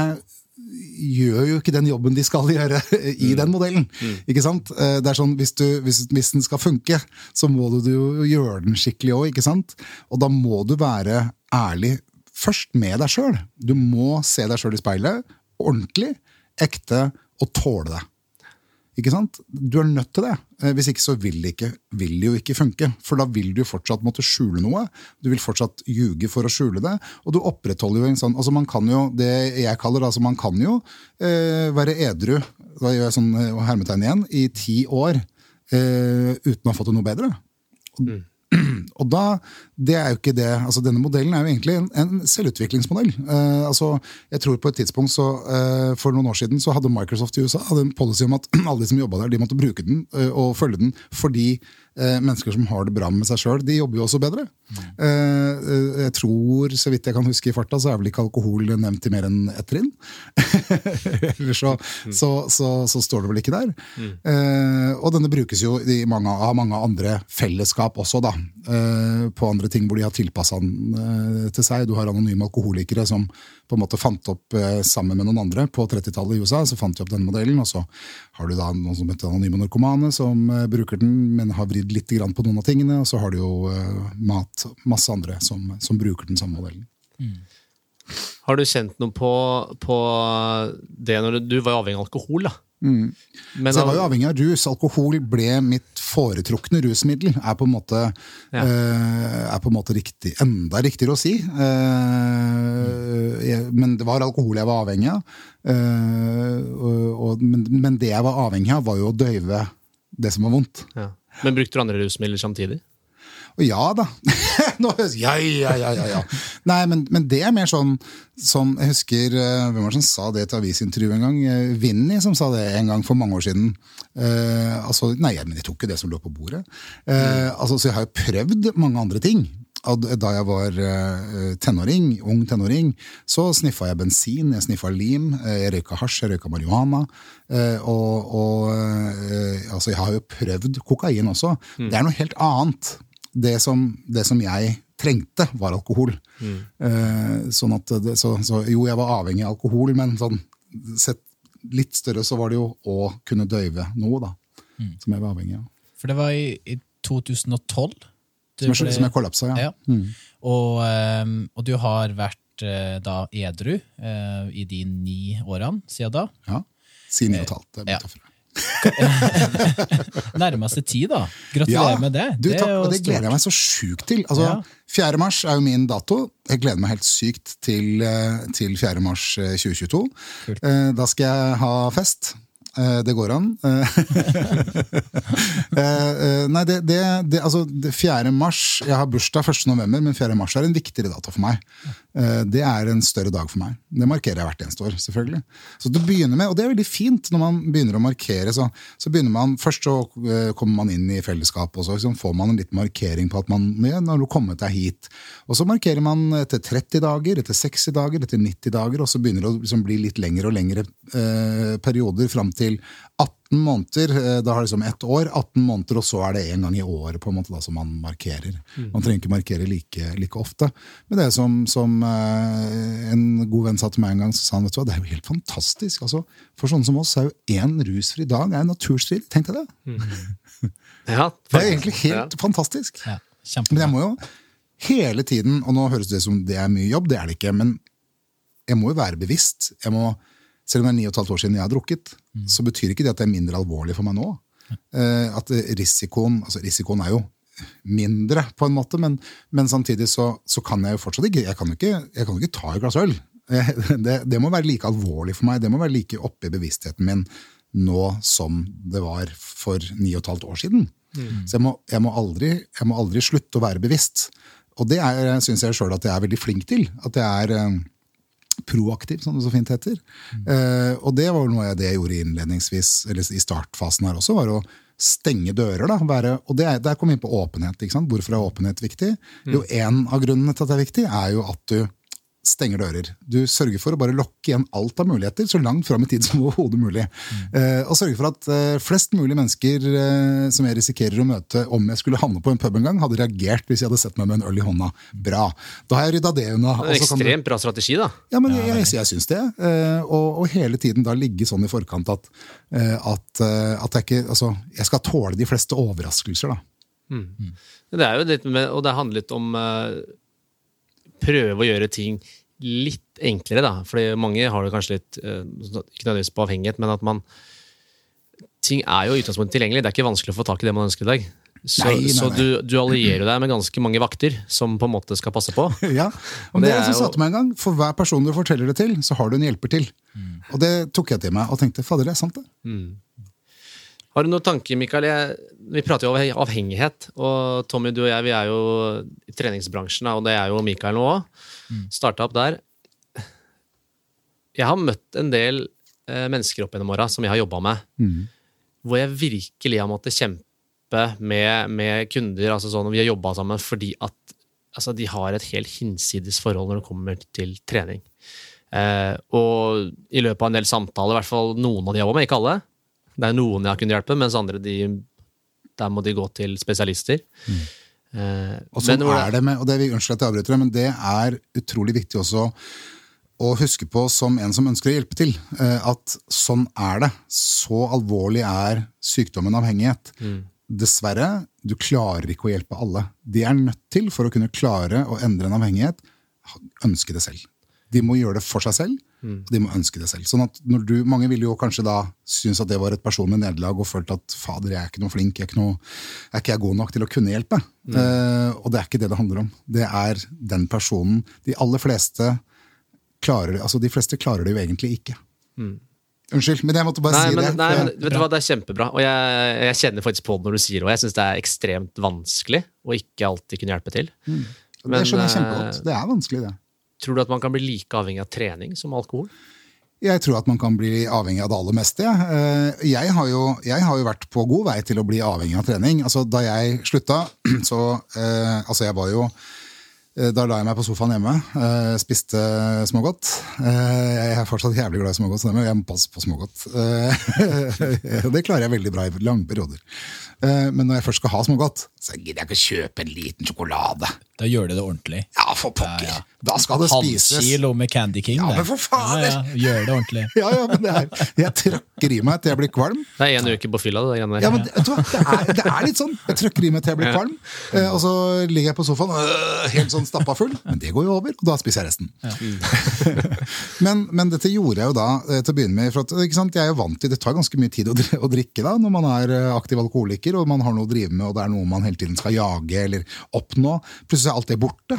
gjør jo ikke den jobben de skal gjøre i den modellen. Ikke sant? Eh, det er sånn, hvis, du, hvis, hvis den skal funke, så må du jo gjøre den skikkelig òg, ikke sant? Og da må du være ærlig først med deg sjøl. Du må se deg sjøl i speilet, ordentlig, ekte, og tåle det. Ikke sant? Du er nødt til det. Eh, Hvis ikke så vil det, ikke, vil det jo ikke funke. For da vil du fortsatt måtte skjule noe. Du vil fortsatt ljuge for å skjule det. Og du opprettholder jo en sånn altså Man kan jo, det jeg kaller altså man kan jo eh, være edru, da gjør jeg sånn eh, hermetegn igjen, i ti år eh, uten å ha fått det noe bedre. Og da, det er jo ikke det, altså Denne modellen er jo egentlig en, en selvutviklingsmodell. Eh, altså, jeg tror på et tidspunkt så, eh, For noen år siden så hadde Microsoft i USA hadde en policy om at alle de som jobba der, de måtte bruke den eh, og følge den. Fordi eh, mennesker som har det bra med seg sjøl, de jobber jo også bedre. Eh, jeg tror, så vidt jeg kan huske i farta, så er vel ikke alkohol nevnt i mer enn ett trinn. Eller så, så, så, så står det vel ikke der. Eh, og denne brukes jo i mange, av mange andre fellesskap også, da. Eh, på andre ting hvor de har tilpassa den eh, til seg. Du har anonyme alkoholikere som på en måte fant opp eh, sammen med noen andre på 30-tallet i USA. Så fant de opp denne modellen, og så har du da noen som heter anonyme narkomane, som bruker den, men har vridd litt på noen av tingene. Og så har du jo mat, masse andre som, som bruker den samme modellen. Har du kjent noe på, på det når du, du var avhengig av alkohol, da? Men, Så jeg var jo avhengig av rus. Alkohol ble mitt foretrukne rusmiddel. Er på en måte, Ja. uh, er på en måte riktig, enda riktigere å si. Uh, jeg, men det var alkohol jeg var avhengig av. Uh, og, og, men, men det jeg var avhengig av, var jo å døyve det som var vondt. ja. Men brukte du andre rusmidler samtidig? Og ja da. Nå, ja, ja, ja, ja, ja. Nei, men, men det er mer sånn som Jeg husker eh, Hvem var det som sa det til avisintervjuet avisintervju en gang? Eh, Vinni som sa det en gang for mange år siden. Uh, altså, nei, men jeg tok jo det som lå på bordet. Eh, altså, så jeg har jo prøvd mange andre ting. Da jeg var tenåring, ung tenåring, så sniffa jeg bensin, jeg sniffa lim, jeg røyka hasj, jeg røyka marihuana. Og, og altså, jeg har jo prøvd kokain også. Det er noe helt annet det som, det som jeg trengte, var alkohol. Eh, sånn at det, så, så, jo, jeg var avhengig av alkohol, men sånn, sett litt større så var det jo å kunne døyve noe, da. Som jeg var avhengig av. For det var i, i 2012. Som jeg, ble- som jeg kollapsa, ja. Ja. Og, ehm, og du har vært eh, da edru eh, i de ni årene siden da. ja. Si ni og et halvt. Ja. Nærmeste tid, da. Gratulerer med det. Du, det takk, det gleder jeg meg så sjukt til. Altså, Ja. 4. mars er jo min dato. Jeg gleder meg helt sykt til, eh, til 4. mars eh, 2022. Kult. Eh, Da skal jeg ha fest. Eh, Det går an. Eh, eh, Nei, det, det, det, altså, 4. mars Jeg har bursdag 1. november, men 4. mars er en viktigere dato for meg. Det er en større dag for meg. Det markerer jeg hvert eneste år, selvfølgelig. Så du begynner med, og det er veldig fint når man begynner å markere, så, så begynner man Først så kommer man inn i fellesskapet, og så liksom får man en liten markering på at man ja, nå har du kommet deg hit. Og så markerer man etter 30 dager, etter 60 dager, etter 90 dager, og så begynner det å liksom bli litt lengre og lengre eh, perioder fram til 18 måneder. Eh, da har det liksom ett år, 18 måneder, og så er det en gang i året på en måte da, som man markerer. Man trenger ikke markere like, like ofte. Men det er som, som eh, en god venn sa til meg en gang, så sa han vet du hva, det er jo helt fantastisk. Altså, for sånne som oss er jo én rusfri dag er naturstrid. Tenk deg det. Ja, Det er egentlig helt fantastisk. Ja, Men jeg må jo hele tiden, og nå høres det ut som det er mye jobb, det er det ikke, men jeg må jo være bevisst. Jeg må, selv om det er ni og et halvt år siden jeg har drukket, så betyr ikke det at det er mindre alvorlig for meg nå. Eh, at risikoen, altså risikoen er jo mindre, på en måte, men, men samtidig så, så kan jeg jo fortsatt ikke Jeg kan jo ikke, jeg kan jo ikke ta et glass øl. Eh, Det, det må være like alvorlig for meg, det må være like oppe i bevisstheten min nå som det var for ni og et halvt år siden. Så jeg må, jeg, må aldri, jeg må aldri slutte å være bevisst. Og det syns jeg sjøl at jeg er veldig flink til. At jeg er eh, proaktiv, som det så fint heter. Eh, og det var noe av det jeg gjorde innledningsvis, eller i startfasen her også, var å stenge dører. Da, være, og det er, Der kom vi inn på åpenhet. ikke sant? Hvorfor er åpenhet viktig? Jo, En av grunnene til at det er viktig, er jo at du stenger dører. Du sørger for å bare lokke igjen alt av muligheter så langt fram i tid som overhodet mulig. Eh, og sørge for at eh, flest mulig mennesker eh, som jeg risikerer å møte om jeg skulle havne på en pub en gang, hadde reagert hvis jeg hadde sett meg med en øl i hånda. Bra. Da har jeg rydda det unna. Det er en du- ekstremt bra strategi, da. ja, men jeg, jeg, jeg syns det. eh, Og, og hele tiden da ligge sånn i forkant at, eh, at, eh, at jeg ikke Altså, jeg skal tåle de fleste overraskelser, da. Det er jo litt med, og det handler litt om uh, prøve å gjøre ting litt enklere, da. Fordi mange har det kanskje litt eh, Ikke nødvendigvis på avhengighet, men at man Ting er jo i utgangspunktet tilgjengelig. Det er ikke vanskelig å få tak i det man ønsker i dag. Så, Nei, nei, så du, du allierer deg med ganske mange vakter som på en måte skal passe på. Ja, og Det det, som jo- satte meg en gang, For hver person du forteller det til, så har du en hjelper til. Og det tok jeg til meg og tenkte fader, det er sant det. Har du noen tanker, Mikael? Vi prater jo om avhengighet. Og Tommy, du og jeg vi er jo i treningsbransjen, og det er jo Mikael nå òg. Starta opp der. Jeg har møtt en del eh, mennesker opp gjennom åra som jeg har jobba med, hvor jeg virkelig har måttet kjempe med, med kunder. altså sånn, Vi har jobba sammen fordi at altså, de har et helt hinsides forhold når det kommer til trening. Eh, og i løpet av en del samtaler, i hvert fall noen av de jeg jobber med, ikke alle, det er noen jeg har kunnet hjelpe, mens andre de, der må de gå til spesialister. Eh, Og sånn men er det med, og det, vi unnskyld at jeg avbryter, deg, men det er utrolig viktig også å huske på som en som ønsker å hjelpe til, eh, at sånn er det. Så alvorlig er sykdommen avhengighet. Dessverre, du klarer ikke å hjelpe alle. De er nødt til, for å kunne klare å endre en avhengighet, ønske det selv. De må gjøre det for seg selv, og de må ønske det selv. Sånn at når du, Mange ville jo kanskje da synes at det var et personlig nederlag og følt at fader, jeg er ikke noe flink, jeg er ikke, noe, er ikke jeg god nok til å kunne hjelpe? Eh, og det er ikke det det handler om. Det er den personen De aller fleste klarer det, altså de fleste klarer det jo egentlig ikke. Unnskyld, men jeg måtte bare Nei, si men, det. nei, men vet du hva, det er kjempebra. Og jeg, jeg kjenner faktisk på det når du sier det, og jeg syns det er ekstremt vanskelig å ikke alltid kunne hjelpe til. Men, det skjønner jeg eh, kjempegodt. Det er vanskelig, det. Tror du at man kan bli like avhengig av trening som alkohol? Jeg tror at man kan bli avhengig av det aller meste. jeg. Eh, har, jo, jeg har jo vært på god vei til å bli avhengig av trening. Altså, da jeg slutta, så eh, Altså, jeg var jo eh, Da la jeg meg på sofaen hjemme, spiste smågodt. Jeg er fortsatt jævlig glad i smågodt, så jeg må passe på smågodt. Det klarer jeg veldig bra i lange perioder. Men når jeg først skal ha smågodt, så gidder jeg ikke kjøpe en liten sjokolade. Da gjør du det ordentlig. Ja, for pokker! Da skal det spises. Halvkilo med Candy King. Ja, det. men for fader! Ja, ja, gjør det ordentlig. Ja, ja, men det er, jeg trøkker i meg til jeg blir kvalm. Det er én uke på fylla, det greiene der. Ja, men vet du hva? Det, er, det er litt sånn. Jeg trøkker i meg til jeg blir kvalm, eh, og så ligger jeg på sofaen øh, helt sånn stappa full. Men det går jo over, og da spiser jeg resten. men, men dette gjorde jeg jo da eh, til å begynne med. For at, ikke sant? Jeg er jo vant til Det tar ganske mye tid å, å drikke da, når man er eh, aktiv alkoholiker og man har noe å drive med, og det er noe man hele tiden skal jage eller oppnå. Plutselig er alt det borte.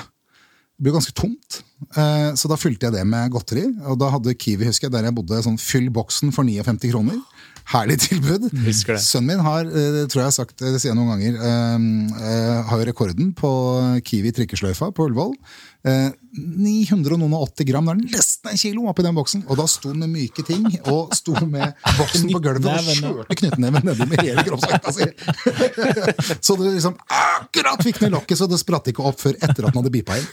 Det blir ganske tomt. Eh, Så da fylte jeg det med godteri. Og da hadde Kiwi, husker jeg, der jeg bodde, sånn fyll boksen for 59 kroner. Herlig tilbud. Sønnen min har, eh, tror jeg jeg har sagt, det sier jeg noen ganger, eh, eh, har jo rekorden på Kiwi trikkesløyfa på Ullevål. Eh, 980 gram, det er nesten en kilo oppi den boksen. Og da sto den med myke ting, og sto med boksen på gulvet og Knyttneven, kjørte knyttneven nedi med hele kroppsvekta si. så du liksom akkurat fikk ned lokket, så det spratt ikke opp før etter at den hadde bipa inn.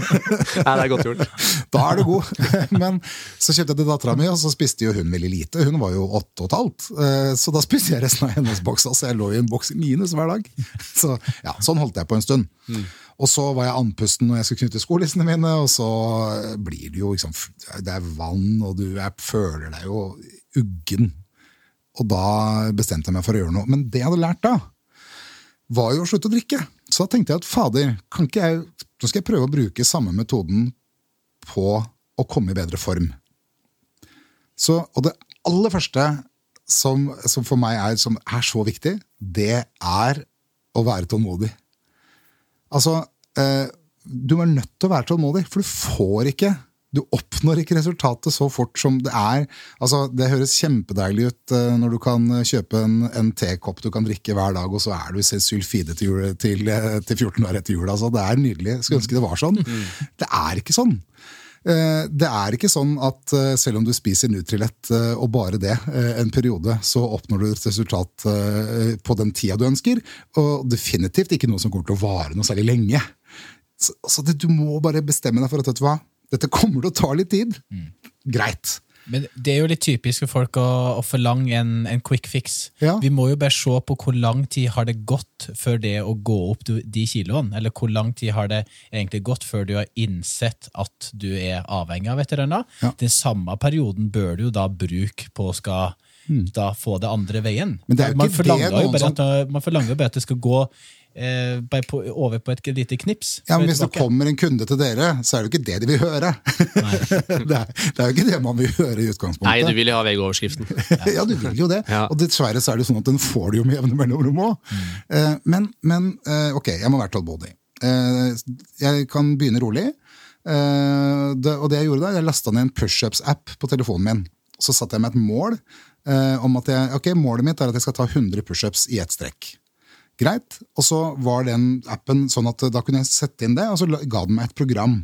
Nei, det er godt gjort. Da er du god. Men så kjøpte jeg til dattera mi, og så spiste jo hun veldig lite. Hun var jo åtte og et halvt. Eh, Så da spiste jeg resten av hennes boks. Altså jeg lå i en boks i minus hver dag. Så ja, Sånn holdt jeg på en stund. Og så var jeg andpusten når jeg skulle knytte skolissene mine, og så blir det jo liksom Det er vann, og du jeg føler deg jo uggen. Og da bestemte jeg meg for å gjøre noe. Men det jeg hadde lært da, var jo å slutte å drikke. Så da tenkte jeg at fader, kan ikke jeg, nå skal jeg prøve å bruke samme metoden på å komme i bedre form. Så, og det aller første som, som for meg er, er så viktig, det er å være tålmodig. Altså, eh, du er nødt til å være tålmodig, for du får ikke du oppnår ikke resultatet så fort som det er. Altså, Det høres kjempedeilig ut eh, når du kan kjøpe en, en tekopp du kan drikke hver dag, og så er du sulfide til, jul, til, eh, til 14 år etter jul. Altså, det er nydelig. Skulle ønske det var sånn. Det er ikke sånn. Eh, Det er ikke sånn at eh, selv om du spiser Nutrilett eh, og bare det eh, en periode, så oppnår du et resultat eh, på den tida du ønsker. Og definitivt ikke noe som kommer til å vare noe særlig lenge. Så, så det, du må bare bestemme deg for at vet du hva, dette kommer til å ta litt tid. Greit. Men det er jo litt typisk for folk å, å forlange en, en quick fix. Ja. Vi må jo bare se på hvor lang tid har det gått før det å gå opp de kiloene, eller hvor lang tid har det egentlig gått før du har innsett at du er avhengig av et eller annet. Ja. Den samme perioden bør du jo da bruke på å skal da få det andre veien. Mm. Det man, forlanger det jo bare som- at, man forlanger jo bare at det skal gå bare på, over på et lite knips. Ja, men Hvis det kommer en kunde til dere, så er det jo ikke det de vil høre. det, er, det er jo ikke det man vil høre i utgangspunktet. Nei, du vil jo ha VG-overskriften. ja, du vil jo det. Ja. Og dessverre så er det sånn at den får du jo med jevne mellomrom òg. Eh, men, men eh, ok, jeg må være tålmodig. Eh, jeg kan begynne rolig. Eh, det, og det jeg gjorde da, jeg lasta ned en pushups-app på telefonen min. Så satte jeg meg et mål eh, om at jeg, ok, målet mitt er at jeg skal ta 100 pushups i ett strekk. Greit. Og så var den appen sånn at da kunne jeg sette inn det, og så ga den meg et program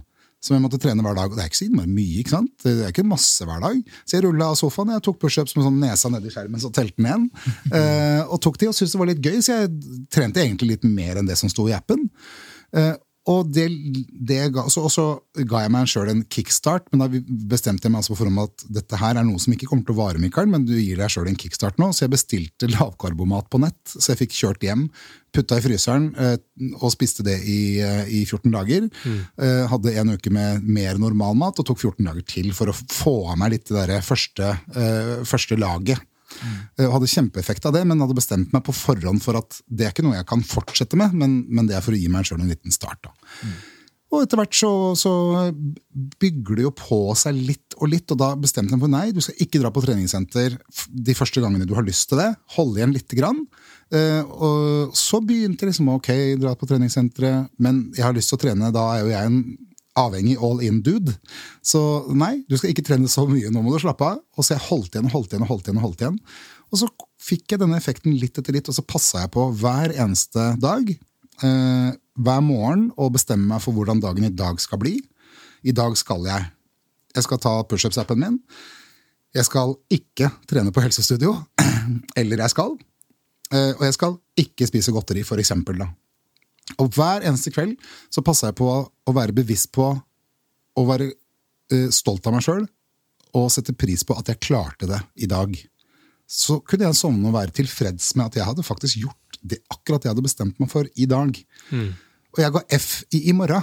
som jeg måtte trene hver dag. Og det er ikke så innmari mye, ikke sant? Det er ikke masse hver dag. Så jeg rulla av sofaen, jeg tok pushups med sånn nesa nedi skjermen, så telte den igjen. Eh, og tok de og syntes det var litt gøy, så jeg trente egentlig litt mer enn det som sto i appen. Eh, og det, det ga, så, og så ga jeg meg sjøl en kickstart, men da bestemte jeg meg altså på forhånd at dette her er noe som ikke kommer til å vare, Mikael, men du gir deg sjøl en kickstart nå. Så jeg bestilte lavkarbomat på nett, så jeg fikk kjørt hjem, putta i fryseren eh, og spiste det i, eh, i 14 dager. Eh, hadde en uke med mer normal mat og tok 14 dager til for å få av meg litt det der første, eh, første laget. Eh, Hadde kjempeeffekt av det, men hadde bestemt meg på forhånd for at det er ikke noe jeg kan fortsette med, men, men det er for å gi meg sjøl en liten start. Da. Og etter hvert så, så bygger det jo på seg litt og litt, og da bestemte jeg meg for nei, du skal ikke dra på treningssenter de første gangene du har lyst til det. Holde igjen lite grann. Eh, og så begynte jeg liksom ok, dra på treningssenteret, men jeg har lyst til å trene, da er jo jeg en avhengig all in-dude. Så nei, du skal ikke trene så mye, nå må du slappe av. Og så jeg holdt igjen og holdt igjen og holdt igjen. Og holdt igjen. Og så fikk jeg denne effekten litt etter litt, og så passa jeg på hver eneste dag. Eh, hver morgen og bestemme meg for hvordan dagen i dag skal bli. I dag skal jeg Jeg skal ta pushups-appen min. Jeg skal ikke trene på helsestudio. Eller jeg skal. Eh, og jeg skal ikke spise godteri, for eksempel. Da. Og hver eneste kveld så passa jeg på å være bevisst på å være eh, stolt av meg sjøl og sette pris på at jeg klarte det i dag. Så kunne jeg sovne og være tilfreds med at jeg hadde faktisk gjort det akkurat jeg hadde bestemt meg for i dag. Og jeg ga F i i morgen.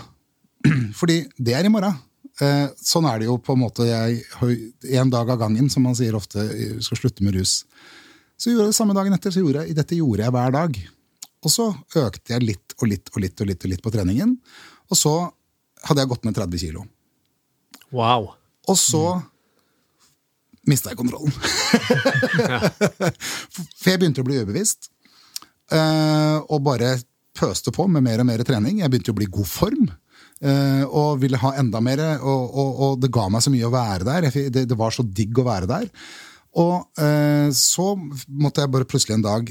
Fordi det er i morgen. Eh, sånn er det jo på en måte jeg En dag av gangen, som man sier ofte skal slutte med rus. Så gjorde jeg det samme dagen etter, så gjorde jeg, dette gjorde jeg hver dag. Og så økte jeg litt og litt og litt og litt, og litt på treningen. Og så hadde jeg gått ned 30 kilo. Wow. Og så mista jeg kontrollen. For jeg begynte å bli ubevisst. eh, og bare pøste på med mer og mer trening. Jeg begynte å bli i god form. eh, og ville ha enda mer, og, og, og det ga meg så mye å være der. Det, det var så digg å være der. Og eh, så måtte jeg bare plutselig en dag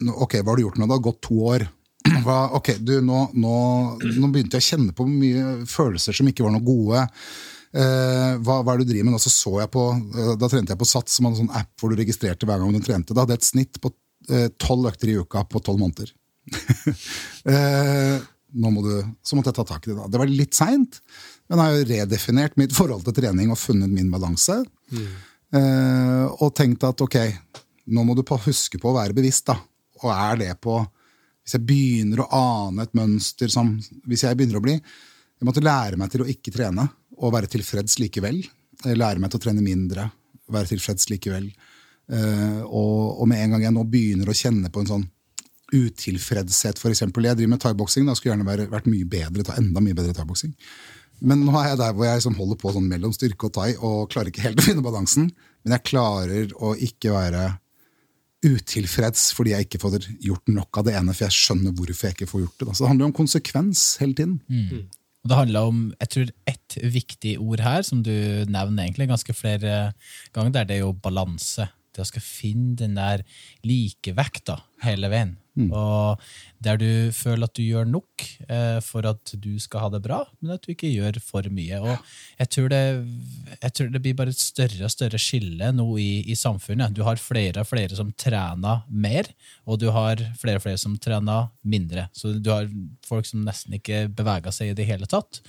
Ok, hva har du gjort nå? Det har gått to år. Hva, ok, du, nå, nå, nå begynte jeg å kjenne på mye følelser som ikke var noe gode. Eh, hva, hva er det du driver med Da, Så så jeg på, eh, Da trente jeg på Sats, som hadde en sånn app hvor du registrerte hver gang du trente. Da hadde jeg et snitt på tolv økter i uka på tolv måneder. eh, nå må du, så måtte jeg ta tak i det. da. Det var litt seint, men jeg har jo redefinert mitt forhold til trening og funnet min balanse. Eh, og tenkt at ok, nå må du huske på å være bevisst. da. Og er det på Hvis jeg begynner å ane et mønster som Hvis jeg begynner å bli Jeg måtte lære meg til å ikke trene og være tilfreds likevel. Eh, Lære meg til å trene mindre, være tilfreds likevel. Eh, og, og med en gang jeg nå begynner å kjenne på en sånn utilfredshet, f.eks. Jeg driver med thaiboksing, skulle gjerne vært, vært mye bedre, enda mye bedre thaiboksing. Men nå er jeg der hvor jeg liksom holder på sånn mellom styrke og thai og klarer ikke helt å finne balansen. Men jeg klarer å ikke være utilfreds fordi jeg ikke får gjort nok av det ene, for jeg skjønner hvorfor jeg ikke får gjort det. Da. Så det handler jo om konsekvens hele tiden. Og det handler om jeg tror, ett viktig ord her, som du nevner egentlig ganske flere ganger, det er jo balanse. Det å skal finne den der likevekta hele veien. Og der du føler at du gjør nok eh, for at du skal ha det bra, men at du ikke gjør for mye. Og jeg tror det, jeg tror det blir bare et større og større skille nå i, i samfunnet. Du har flere og flere som trener mer, og du har flere og flere som trener mindre. Så du har folk som nesten ikke beveger seg i det hele tatt,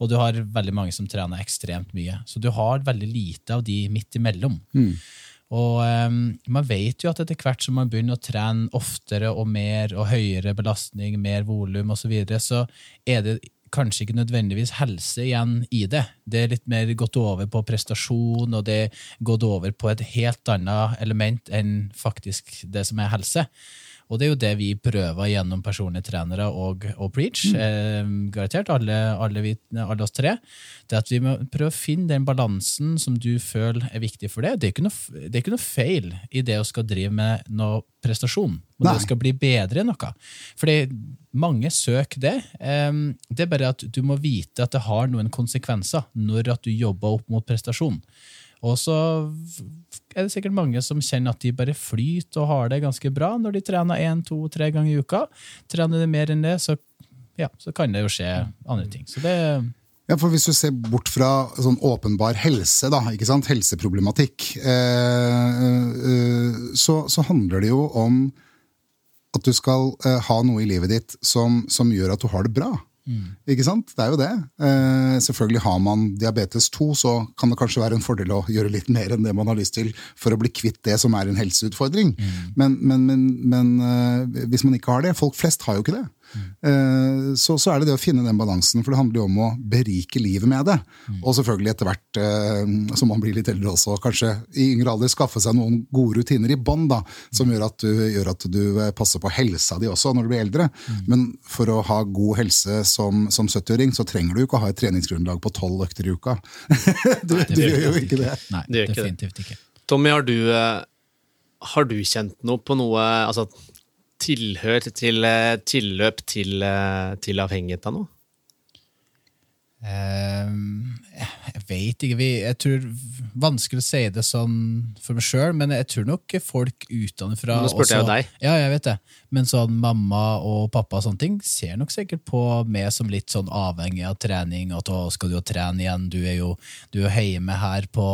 og du har veldig mange som trener ekstremt mye. Så du har veldig lite av de midt imellom. Og um, man vet jo at etter hvert som man begynner å trene oftere og mer og høyere belastning, mer volum osv., så, videre, så er det kanskje ikke nødvendigvis helse igjen i det. Det er litt mer gått over på prestasjon, og det er gått over på et helt annet element enn faktisk det som er helse. Og det er jo det vi prøver gjennom personlige trenere og, og Preach. Mm. Eh, garantert, alle, alle, vi, alle, oss tre. Det at vi må prøve å finne den balansen som du føler er viktig for det. Det er ikke noe, det er ikke noe feil i det å skal drive med noe prestasjon. Men det skal bli bedre enn noe. Fordi mange søker det. Det er bare at du må vite at det har noen konsekvenser når at du jobber opp mot prestasjon. Og så er det sikkert mange som kjenner at de bare flyter og har det ganske bra når de trener én, to, tre ganger i uka. Trener de mer enn det, så, ja, så kan det jo skje andre ting. Så det ja, for Hvis du ser bort fra sånn åpenbar helse, da, ikke sant? helseproblematikk, eh, eh, så, så, handler det jo om at du skal eh, ha noe i livet ditt som, som gjør at du har det bra. Mm. Ikke sant? Det er jo det. Eh, selvfølgelig Har man diabetes 2, så kan det kanskje være en fordel å gjøre litt mer enn det man har lyst til for å bli kvitt det som er en helseutfordring. Mm. Men, men, men, men eh, hvis man ikke har det Folk flest har jo ikke det. Mm. Så, så, er det det å finne den balansen, for det handler jo om å berike livet med det. Mm. Og selvfølgelig etter hvert eh, som man blir litt eldre også, kanskje i yngre alder skaffe seg noen gode rutiner i bånd som gjør at, du, gjør at, du, eh, passer på helsa di også når du blir eldre. Mm. Men for å ha god helse som, som 70-åring, så trenger du ikke å ha et treningsgrunnlag på tolv økter i uka. du, Nei, du gjør jo ikke det. Nei, det definitivt ikke. Tommy, har du, har du kjent noe på noe altså tilhør til eh, tilløp til, eh, til avhengighet av noe? Um, jeg vet ikke. Jeg tror Vanskelig å si det sånn for meg sjøl, men jeg tror nok folk utenfra Nå spurte jeg jo deg. Ja, jeg vet det. Men sånn mamma og pappa og sånne ting ser nok sikkert på meg som litt sånn avhengig av trening. At å, skal du jo trene igjen? Du er jo du er hjemme her på,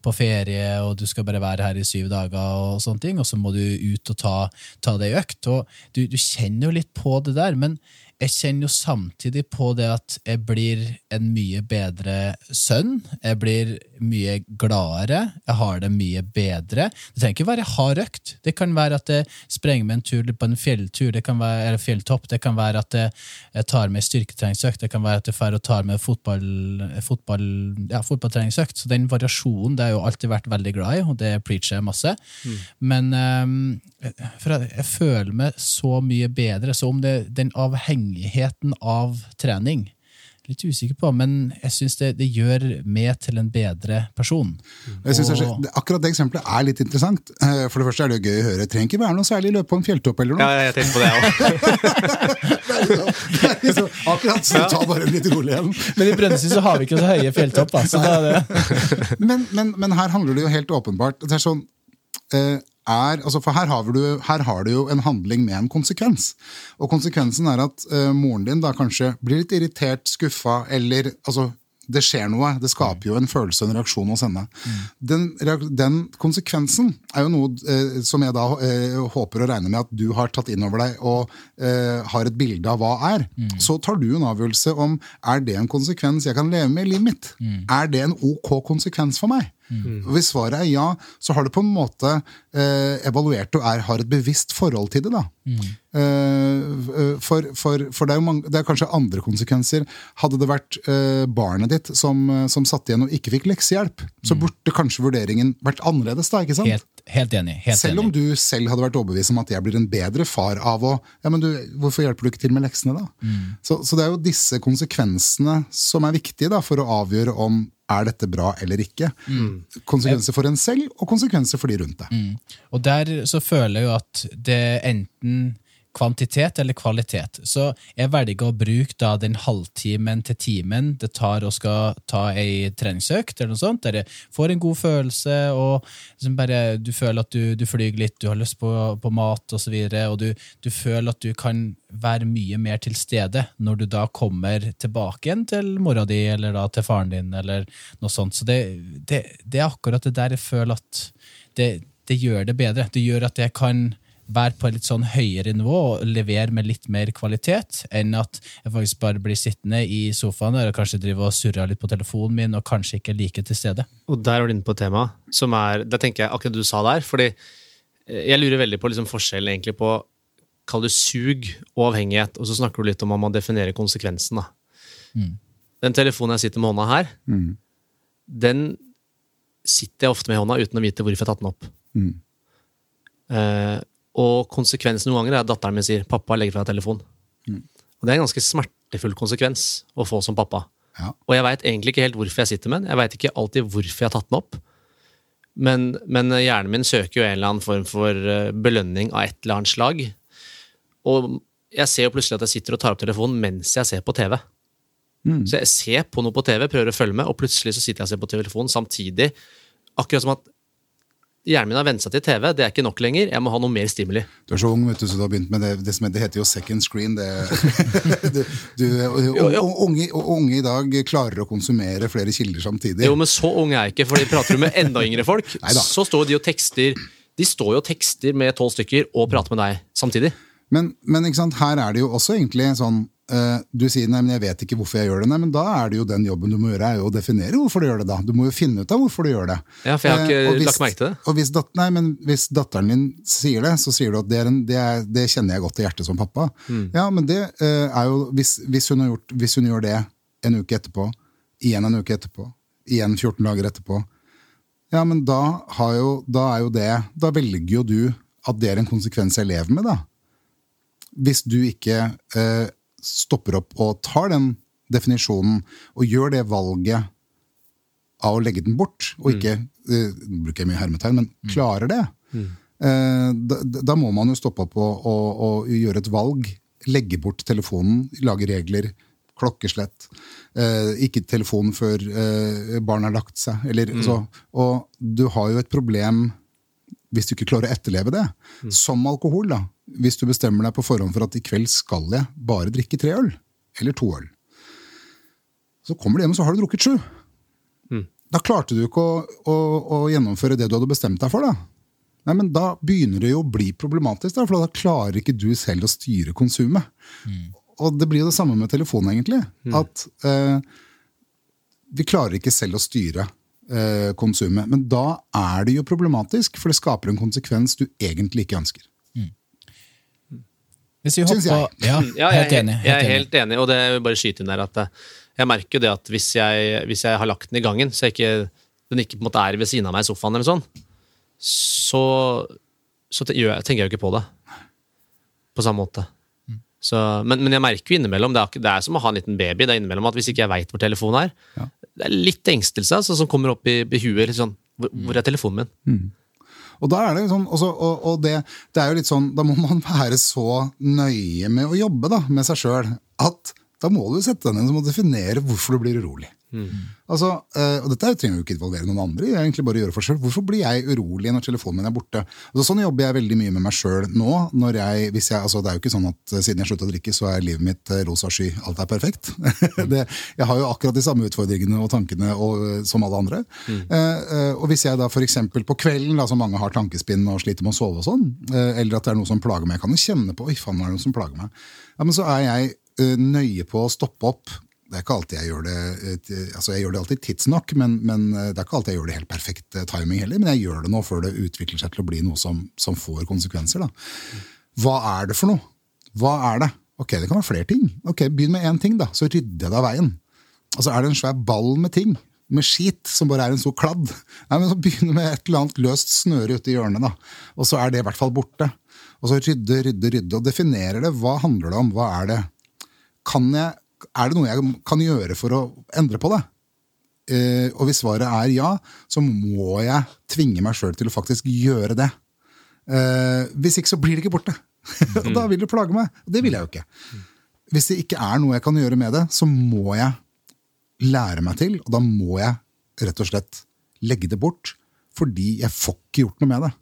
på, ferie, og du skal bare være her i syv dager, og sånne ting, og så må du ut og ta, ta deg økt. Og du, du kjenner jo litt på det der. men jeg kjenner jo samtidig på det at jeg blir en mye bedre sønn. Jeg blir mye gladere. Jeg har det mye bedre. Det trenger ikke være hard økt. Det kan være at jeg sprenger med en tur på en fjelltur, det kan være, eller fjelltopp. Det kan være at jeg tar med styrketreningsøkt. Det kan være at jeg drar og tar med fotball, fotball, ja, fotballtreningsøkt. Så den variasjonen det har jeg jo alltid vært veldig glad i, og det preacher jeg masse. Mm. Men um, for jeg, jeg, føler meg så mye bedre. Så om det den avhengigheten av trening Litt usikker på, men jeg syns det, det, gjør meg til en bedre person. Jeg synes og... Akkurat det eksempelet er litt interessant. Eh, for det første er det gøy å høre. Trenger ikke være noe særlig løp på en fjelltopp eller noe. Ja, jeg tenkte på det òg. akkurat, så ta bare litt rolig igjen. Men i Brønnøysund så har vi ikke så høye fjelltopp. Så men, men, men, her handler det jo helt åpenbart Det er sånn eh, er altså For her har, du, her har, du, jo en handling med en konsekvens. Og konsekvensen er at uh, moren din da kanskje blir litt irritert, skuffa, eller altså det skjer noe. Det skaper jo en følelse og en reaksjon hos henne. Mm. Den, den, konsekvensen er jo noe eh, som jeg da eh, håper og regner med at du har tatt inn over deg og eh, har et bilde av hva er. Mm. Så tar du en avgjørelse om er det en konsekvens jeg kan leve med i livet mitt. Mm. Er det en ok konsekvens for meg? Mm. Hvis svaret er ja, så har du på en måte eh, evaluert og er, har et bevisst forhold til det. da. Mm. Eh, for, for, for det, er mange, det, er kanskje andre konsekvenser. Hadde det vært eh, barnet ditt som, som satt igjen og ikke fikk leksehjelp, så mm. burde kanskje vurderingen vært annerledes. da, ikke sant? Helt, helt enig. Helt selv om du selv hadde vært overbevist om at jeg blir en bedre far av å ja, men du, Hvorfor hjelper du ikke til med leksene, da? Mm. Så, så, det er jo disse konsekvensene som er viktige da, for å avgjøre om er dette bra eller ikke. Mm. Konsekvenser for en selv, og konsekvenser for de rundt deg. Mm. Og der så føler jeg jo at det enten kvantitet eller kvalitet. Så jeg velger å bruke da den halvtimen til timen det tar å skal ta ei treningsøkt, eller noe sånt, der jeg får en god følelse, og liksom bare du føler at du, du flyr litt, du har lyst på, på mat, og så videre, og du, du føler at du kan være mye mer til stede når du da kommer tilbake igjen til mora di, eller da til faren din, eller noe sånt. Så det, det, det er akkurat det der jeg føler at det, det gjør det bedre. Det gjør at jeg kan være på et litt sånn høyere nivå og levere med litt mer kvalitet, enn at jeg faktisk bare blir sittende i sofaen der og kanskje driver og surrer litt på telefonen min og kanskje ikke like til stede. Og der var du inne på et tema som er Der tenker jeg akkurat du sa der. fordi eh, jeg lurer veldig på liksom forskjellen egentlig på Kall det sug og avhengighet, og så snakker du litt om om man definerer konsekvensen. da. Mm. Den telefonen jeg sitter med hånda her, Mm. den sitter jeg ofte med i hånda uten å vite hvorfor jeg har tatt den opp. Mm. Eh, og konsekvensen noen ganger er at datteren min sier 'pappa, legg fra deg telefonen'. Og det er en ganske smertefull konsekvens å få som pappa. Ja. Og jeg veit egentlig ikke helt hvorfor jeg sitter med den. Jeg veit ikke alltid hvorfor jeg har tatt den opp. Men, men hjernen min søker jo en eller annen form for eh, belønning av et eller annet slag. Og jeg ser jo plutselig at jeg sitter og tar opp telefonen mens jeg ser på TV. Mm. Så jeg ser på noe på TV, prøver å følge med, og plutselig så sitter jeg og ser på telefonen samtidig. Akkurat som at hjernen min har vent seg til TV. Det er ikke nok lenger. Jeg må ha noe mer stimuli. Du er så ung, vet du, så du har begynt med det. Det, som, det heter jo second screen. Det, du, du, Jo, jo. Unge, unge i dag klarer å konsumere flere kilder samtidig. Jo, men så ung er jeg ikke, for prater du med enda yngre folk, Neida. så står de og tekster De står jo og tekster med tolv stykker og prater med deg samtidig. Men, men her er det jo også egentlig sånn Du sier nei, men jeg vet ikke hvorfor jeg gjør det. Nei, men Da er det jo den jobben du må gjøre, er jo å definere hvorfor du gjør det. da. Du må jo finne ut av hvorfor du gjør det. Ja, for jeg har ikke Eh, hvis- lagt merke til det. Og hvis, dat nei, men hvis datteren din sier det, så sier du at det, en, det, er, det kjenner jeg godt til hjertet som pappa. Mm. Ja, men det eh, er jo hvis, hvis, hun har gjort, hvis hun gjør det en uke etterpå, igjen en uke etterpå, igjen 14 dager etterpå, ja, men da, har jo, da er jo det Da velger jo du at det er en konsekvens jeg lever med, da hvis du ikke eh, stopper opp og tar den definisjonen og gjør det valget av å legge den bort, og ikke mm. uh, bruker jeg mye hermetegn, men klarer det, eh, da, da må man jo stoppe opp og, og, og gjøre et valg. Legge bort telefonen, lage regler, klokkeslett. Uh, ikke telefon før uh, barnet har lagt seg. Eller, så, og du har jo et problem hvis du ikke klarer å etterleve det. Som alkohol, da. Hvis du bestemmer deg på forhånd for at i kveld skal jeg bare drikke tre øl, eller to øl. Så kommer du hjem, og så har du drukket sju. Da klarte du ikke å, å, å gjennomføre det du hadde bestemt deg for. da. Nei, men Da begynner det jo å bli problematisk, da, for da klarer ikke du selv å styre konsumet. Og det blir jo det samme med telefonen, egentlig. At eh, vi klarer ikke selv å styre eh, konsumet. Men da er det jo problematisk, for det skaper en konsekvens du egentlig ikke ønsker. Hvis vi Syns jeg. Ja, Ja, jeg, helt enig. jeg er Helt enig. enig, og det er bare skyte inn der at eh, jeg merker jo det at hvis jeg, hvis jeg har lagt den i gangen, så jeg ikke, den ikke på en måte er ved siden av meg i sofaen, eller sånn, så, så jeg, tenker jeg jo ikke på det på samme måte. Mm. Så, men, men jeg merker jo innimellom, det er, det er som å ha en liten baby, det er innimellom at hvis ikke jeg veit hvor telefonen er, Ja. det er litt engstelse altså, som kommer opp i, i huet. Sånn, hvor, hvor er telefonen min? Og da er det sånn, også, og, og det, det er jo litt sånn, da må man være så nøye med å jobbe da, med seg sjøl at da må du sette deg ned og definere hvorfor du blir urolig. Altså, eh, og Dette trenger jo ikke involvere noen andre. jeg egentlig bare gjøre for selv. Hvorfor blir jeg urolig når telefonen min er borte? Altså, sånn jobber jeg veldig mye med meg sjøl nå. når jeg, hvis jeg, altså, Det er jo ikke sånn at eh, siden jeg slutta å drikke, så er livet mitt eh, rosa sky. Alt er perfekt. det, jeg har jo akkurat de samme utfordringene og tankene og, som alle andre. Mm. eh, og hvis jeg da f.eks. på kvelden, da, som mange har tankespinn og sliter med å sove, og sånn, eh, eller at det er noe som plager meg, jeg kan jo kjenne på Oi, faen, nå er det noe som plager meg. Ja, men så er jeg nøye på å stoppe opp. Det er ikke alltid jeg gjør det altså jeg gjør det alltid tidsnok, men, men eh, det er ikke alltid jeg gjør det helt perfekt eh, timing heller. Men jeg gjør det nå før det utvikler seg til å bli noe som, som får konsekvenser. Da. Hva er det for noe? Hva er det? Ok, det kan være flere ting. Ok, Begynn med én ting, da, så rydder jeg det av veien. Altså Er det en svær ball med ting, med skit, som bare er en stor kladd, Nei, men så begynn med et eller annet løst snøre ute i hjørnet, da. Og så er det i hvert fall borte. Og så rydde, rydde, rydde, og definerer det. Hva handler det om? Hva er det? Kan jeg, er det noe jeg kan gjøre for å endre på det? Eh, og hvis svaret er ja, så må jeg tvinge meg sjøl til å faktisk gjøre det. Eh, hvis ikke så blir det ikke borte. og da vil det plage meg. Og det vil jeg jo ikke. Hvis det ikke er noe jeg kan gjøre med det, så må jeg lære meg til, og da må jeg rett og slett legge det bort. Fordi jeg får ikke gjort noe med det.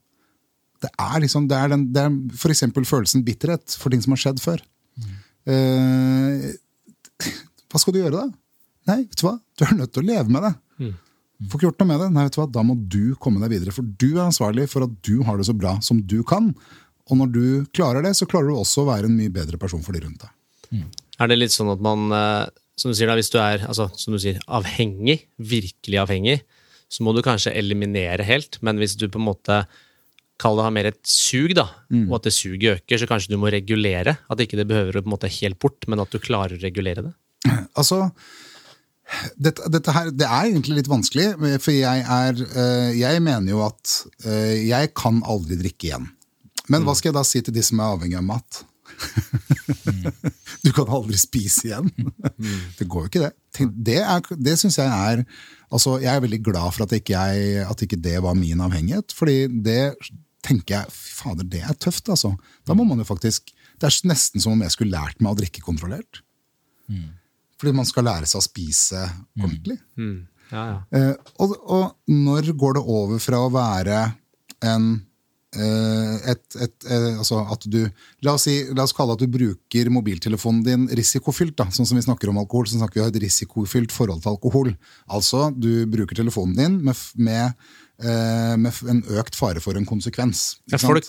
Det er liksom, det er, den, det er for eksempel følelsen bitterhet for ting som har skjedd før. Eh, hva skal du gjøre da? Nei, vet du hva? Du er nødt til å leve med det. Får ikke gjort noe med det. Nei, vet du hva? Da må du komme deg videre. For du er ansvarlig for at du har det så bra som du kan. Og når du klarer det, så klarer du også å være en mye bedre person for de rundt deg. Er det litt sånn at man, eh, som du sier da, hvis du er altså, som du sier, avhengig, virkelig avhengig, så må du kanskje eliminere helt, men hvis du på en måte Kall det ha mer et sug, da, og at det suget øker, så kanskje du må regulere. At ikke det behøver å på en måte helt bort, men at du klarer å regulere det. Altså, dette, dette her, det er egentlig litt vanskelig, for jeg er eh, Jeg mener jo at eh, jeg kan aldri drikke igjen. Men hva skal jeg da si til de som er avhengig av mat? du kan aldri spise igjen. det går jo ikke, det. Det, er, det syns jeg er altså Jeg er veldig glad for at ikke, jeg, at ikke det var min avhengighet. fordi det tenker jeg fader, det er tøft, altså. Da må man jo faktisk Det er nesten som om jeg skulle lært meg å drikke kontrollert. Fordi man skal lære seg å spise ordentlig. Ja, ja. Eh, og, og når går det over fra å være en eh, et, et, eh, altså at du, la oss, si, la oss kalle at du bruker mobiltelefonen din risikofylt. Da. Sånn som vi snakker om alkohol, så snakker vi om et risikofylt forhold til alkohol. Altså, du bruker telefonen din med, med, med en økt fare for en konsekvens. Ja, folk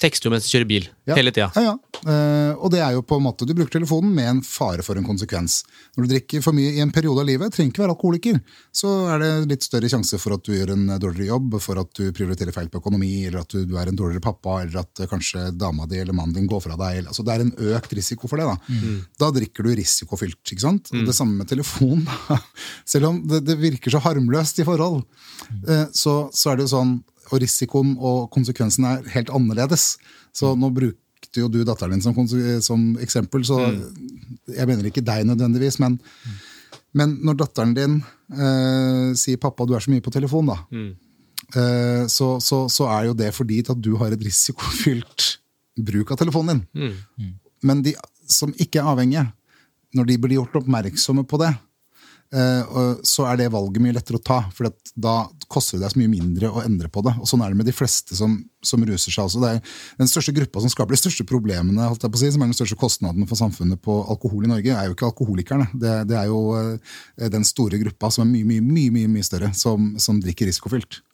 tekster jo mens du kjører bil, Ja. hele tida. Ja, ja. Eh, og det er jo på en måte, Du bruker telefonen med en fare for en konsekvens. Når du drikker for mye i en periode av livet, trenger ikke være alkoholiker, så er det litt større sjanse for at du gjør en dårligere jobb, for at du prioriterer feil på økonomi, eller at du, du er en dårligere pappa, eller at eh, kanskje dama di eller mannen din går fra deg. eller- Altså, det er en økt risiko for det. Da Da drikker du risikofylt. ikke sant? Mm. Det samme med telefon. Selv om det, det virker så harmløst i forhold, eh, så, så er det jo sånn og risikoen og konsekvensen er helt annerledes. Så nå brukte jo du datteren din som, som eksempel, så jeg mener ikke deg nødvendigvis, men, men når datteren din eh, sier 'pappa, du er så mye på telefon', da, eh, så, så, så er jo det fordi at du har et risikofylt bruk av telefonen din. Men de som ikke er avhengige, når de blir gjort oppmerksomme på det, så er det valget mye lettere å ta. For da koster det deg så mye mindre å endre på det. Og sånn er det med de fleste som, som ruser seg også. Det er den største gruppa som skaper de største problemene, si, som er den største kostnaden for samfunnet på alkohol i Norge, er jo ikke alkoholikerne. Det, det er jo eh, den store gruppa som er mye, mye, mye, mye større, som, som drikker risikofylt.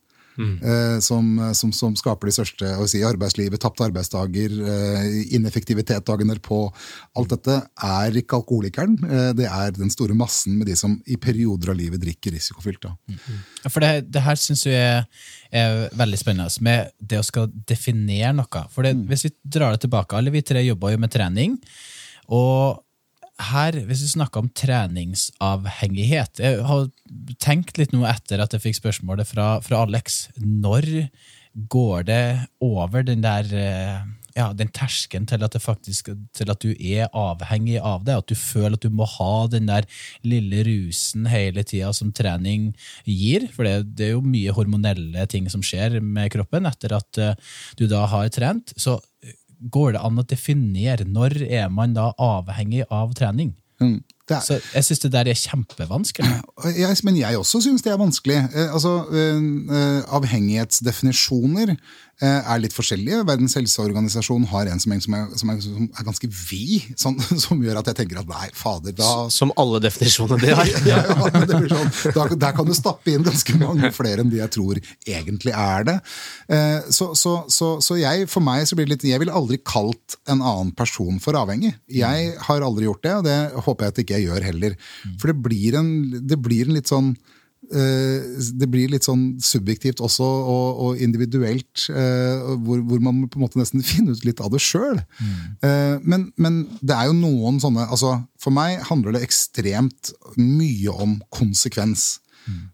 Eh, som, som, som skaper de største si, arbeidslivet, tapte arbeidsdager, eh, ineffektivitet dagen derpå. Alt dette er ikke alkoholikeren. Eh, det er den store massen med de som i perioder av livet drikker risikofylt. Ja, For det, det her syns jeg er, er veldig spennende, med det å skal definere noe. For det, Hvis vi drar det tilbake, alle vi tre jobber jo med trening. Og her, hvis vi snakker om treningsavhengighet Jeg har tenkt litt nå etter at jeg fikk spørsmålet fra, fra Alex. Når går det over den der eh, ja, den terskelen til at, til at du er avhengig av det? At du føler at du må ha den der lille rusen hele tida som trening gir? For det, det er jo mye hormonelle ting som skjer med kroppen etter at eh, du da har trent. Så går det an å definere når er man da avhengig av trening? Mm. Er, Så jeg syns det der er kjempevanskelig. Jeg, men jeg også syns det er vanskelig. Eh, altså, eh, avhengighetsdefinisjoner eh, er litt forskjellige. Verdens helseorganisasjon har en som er, som er, som er, som er ganske vid, sånn, som gjør at jeg tenker at nei, fader, da Som alle definisjoner de har. ja, ja, men det blir da, Der kan du stappe inn ganske mange flere enn de jeg tror egentlig er det. Eh, så, så, så, så jeg, for meg så blir det litt Jeg ville aldri kalt en annen person for avhengig. Jeg har aldri gjort det, og det håper jeg at ikke jeg gjør heller. For det blir en, det blir en litt sånn eh, det blir litt sånn subjektivt også, og, og individuelt, eh, hvor, hvor man på en måte nesten finner ut litt av det sjøl. men, men det er jo noen sånne altså, For meg handler det ekstremt mye om konsekvens.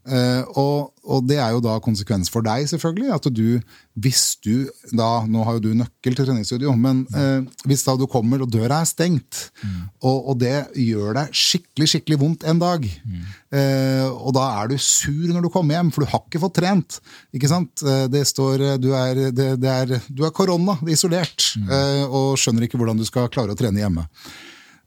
Eh, og, og det er jo da konsekvens for deg, selvfølgelig. At du, hvis du da Nå har jo du nøkkel til treningsstudio, men uh, hvis da du kommer og døra er stengt, og, og det gjør deg skikkelig skikkelig vondt en dag, eh, og da er du sur når du kommer hjem, for du har ikke fått trent. ikke sant? Det står du er, det, det er, du er korona, isolert, eh, og skjønner ikke hvordan du skal klare å trene hjemme.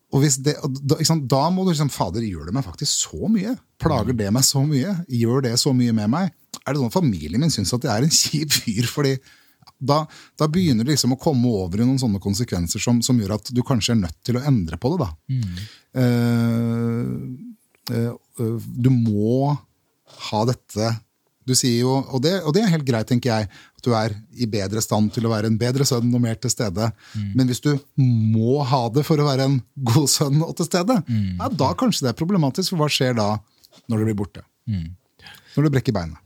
Og hvis det, da, sant, da må du liksom Fader, gjør det meg faktisk så mye? Plager det meg så mye? Gjør det så mye med meg? Er det sånn at familien min syns at jeg er en kjip fyr? fordi da, da begynner det liksom å komme over i noen sånne konsekvenser som, som gjør at du kanskje er nødt til å endre på det. da. Mm. Uh, uh, uh, du må ha dette Du sier jo, og det, og det er helt greit, tenker jeg, at du er i bedre stand til å være en bedre sønn og mer til stede. Men hvis du må ha det for å være en god sønn og til stede, ja, da kanskje det er problematisk. For hva skjer da når du blir borte? Når du brekker beinet.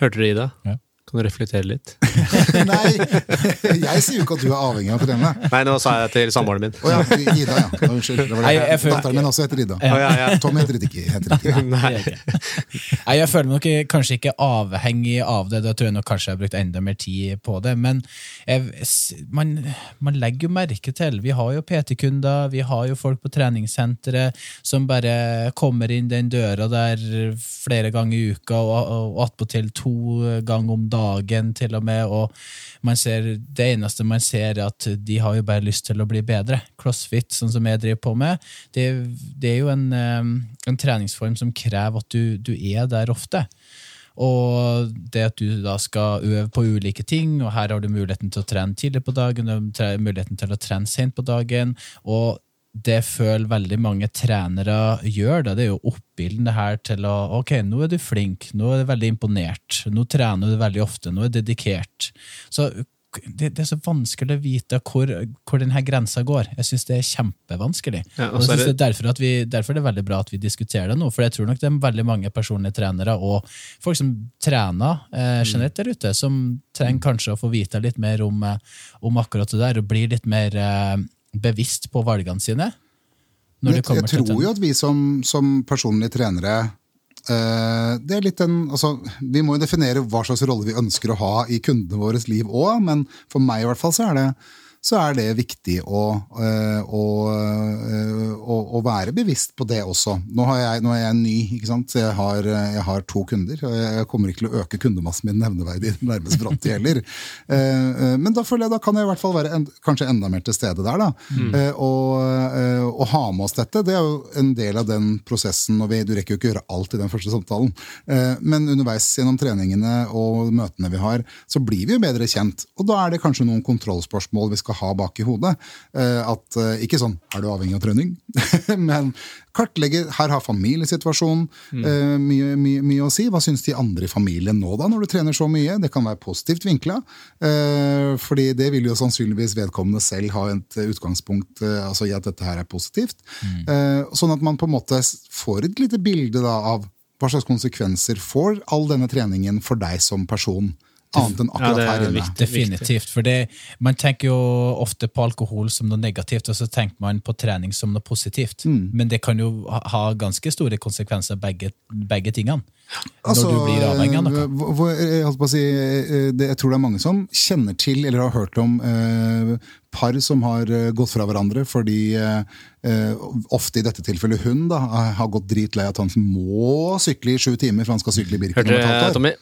Hørte dere Ida? Ja. Kan du reflektere litt? Nei, jeg sier jo ikke at du er avhengig av å trene. Nei, nå sa jeg til samboeren min. Å ja, Ida, ja. Unnskyld. Det var det. Nei, jeg føler- Datteren min også heter Ida. Ja, ja. Tom heter ikke, heter ikke. Nei. Nei, Jeg føler meg nok kanskje ikke avhengig av det. Da tror jeg nok kanskje jeg har brukt enda mer tid på det. Men jeg, man, man legger jo merke til Vi har jo PT-kunder, vi har jo folk på treningssenteret som bare kommer inn den døra der flere ganger i uka, og, og attpåtil to ganger om dagen til og med. og man ser, Det eneste man ser, er at de har jo bare lyst til å bli bedre. Crossfit, sånn som jeg driver på med, det, det er jo en, en treningsform som krever at du, du er der ofte. Og det at du da skal øve på ulike ting, og her har du muligheten til å trene tidlig på dagen, muligheten til å trene sent på dagen, og det føler veldig mange trenere gjør, det, det er jo oppbilden det her til å Ok, nå er du flink, nå er du veldig imponert, nå trener du veldig ofte, nå er du dedikert. Så det, det er så vanskelig å vite hvor, hvor denne grensa går. Jeg syns det er kjempevanskelig. Ja, og jeg er synes det er derfor, at vi, derfor er det veldig bra at vi diskuterer det nå, for jeg tror nok det er veldig mange personlige trenere og folk som trener eh, generelt der ute, som trenger kanskje å få vite litt mer om, eh, om akkurat det der, og bli litt mer eh, bevisst på valgene sine. Når Jeg, det kommer jeg tror jo at vi som, som personlige trenere uh, det er litt en, altså, Vi må jo definere hva slags rolle vi ønsker å ha i kundene våres liv òg, men for meg i hvert fall så er det, så er det viktig å, eh, å, eh, å, å være bevisst på det også. Nå, har jeg, nå er jeg ny, ikke sant? jeg har, jeg har to kunder. og Jeg kommer ikke til å øke kundemassen min nevneverdig i den nærmeste framtid heller. Eh, eh, Men da føler jeg da kan jeg i hvert fall være en, kanskje enda mer til stede der. da. Mm. Og, eh, og ha med oss dette. Det er jo en del av den prosessen. og vi, Du rekker jo ikke å gjøre alt i den første samtalen. Eh, Men underveis gjennom treningene og møtene vi har, så blir vi jo bedre kjent. Og da er det kanskje noen kontrollspørsmål vi skal ha bak i hodet. Eh, At eh, Ikke sånn 'er du avhengig av trening?' men kartlegge. Her har familiesituasjonen mm. mye, mye, mye å si. Hva syns de andre i familien nå, da, når du trener så mye? Det kan være positivt vinkla. Eh, fordi det vil jo sannsynligvis vedkommende selv ha et utgangspunkt eh, altså i at dette her er positivt. Mm. sånn at man på en måte får et lite bilde da, av hva slags konsekvenser får all denne treningen for deg som person. Annet enn akkurat det er her inne. viktig. Definitivt. For det, man tenker jo ofte på alkohol som noe negativt, og så tenker man på trening som noe positivt. Mm. Men det kan jo ha- ganske store konsekvenser, begge, begge tingene. Altså, når du blir avhengig av noe. eh, hvor- hvor- jeg, holdt på å si, eh, det, jeg tror det er mange som kjenner til eller har hørt om eh, par som har eh, gått fra hverandre fordi eh, eh, ofte i dette tilfellet hun da, har gått dritlei at han må sykle i sju timer for han skal sykle i Birken Hørte år. Tommy?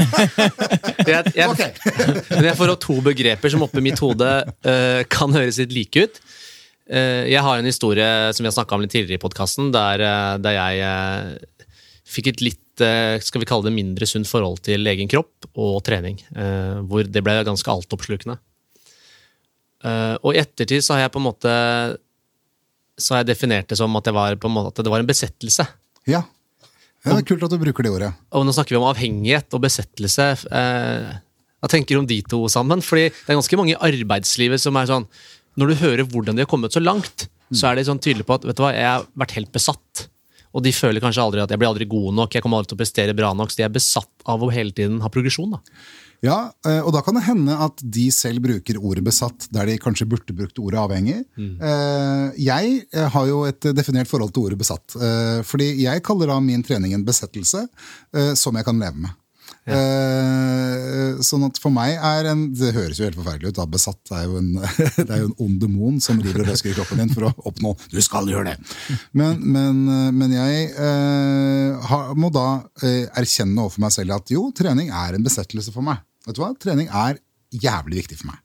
jeg, jeg, okay. jeg får opp to begreper som oppi mitt hode uh, kan høres litt like ut. Uh, jeg har en historie som vi har snakka om litt tidligere i podkasten, der, uh, der jeg fikk et litt skal vi kalle det mindre sunt forhold til egen kropp og trening. eh, hvor det ble ganske altoppslukende. Eh, og i ettertid så har jeg på en måte så har jeg definert det som at, var, måte, at det var en besettelse. Ja. ja, det er kult at du bruker det ordet. Og nå snakker vi om avhengighet og besettelse. Eh, hva tenker du om de to sammen? Fordi det er ganske mange i arbeidslivet som er sånn Når du hører hvordan de har kommet så langt, så er de sånn tydelige på at vet du hva, jeg har vært helt besatt. Og de føler kanskje aldri at jeg blir aldri god nok, jeg kommer aldri til å prestere bra nok. Så de er besatt av å hele tiden ha progresjon. da. Ja, eh, og da kan det hende at de selv bruker ordet besatt der de kanskje burde brukt ordet avhengig. Mm. Jeg eh, har jo et definert forhold til ordet besatt. eh, Fordi jeg kaller da min trening en besettelse eh, som jeg kan leve med. Ja. Sånn at for meg er en Det høres jo helt forferdelig ut. da, Besatt er jo en, det er jo en ond demon som river og røsker i kroppen din for å oppnå Du skal gjøre det! Men, men, eh, men jeg eh, må da eh, erkjenne overfor meg selv at jo, trening er en besettelse for meg. Vet du hva? Trening er jævlig viktig for meg.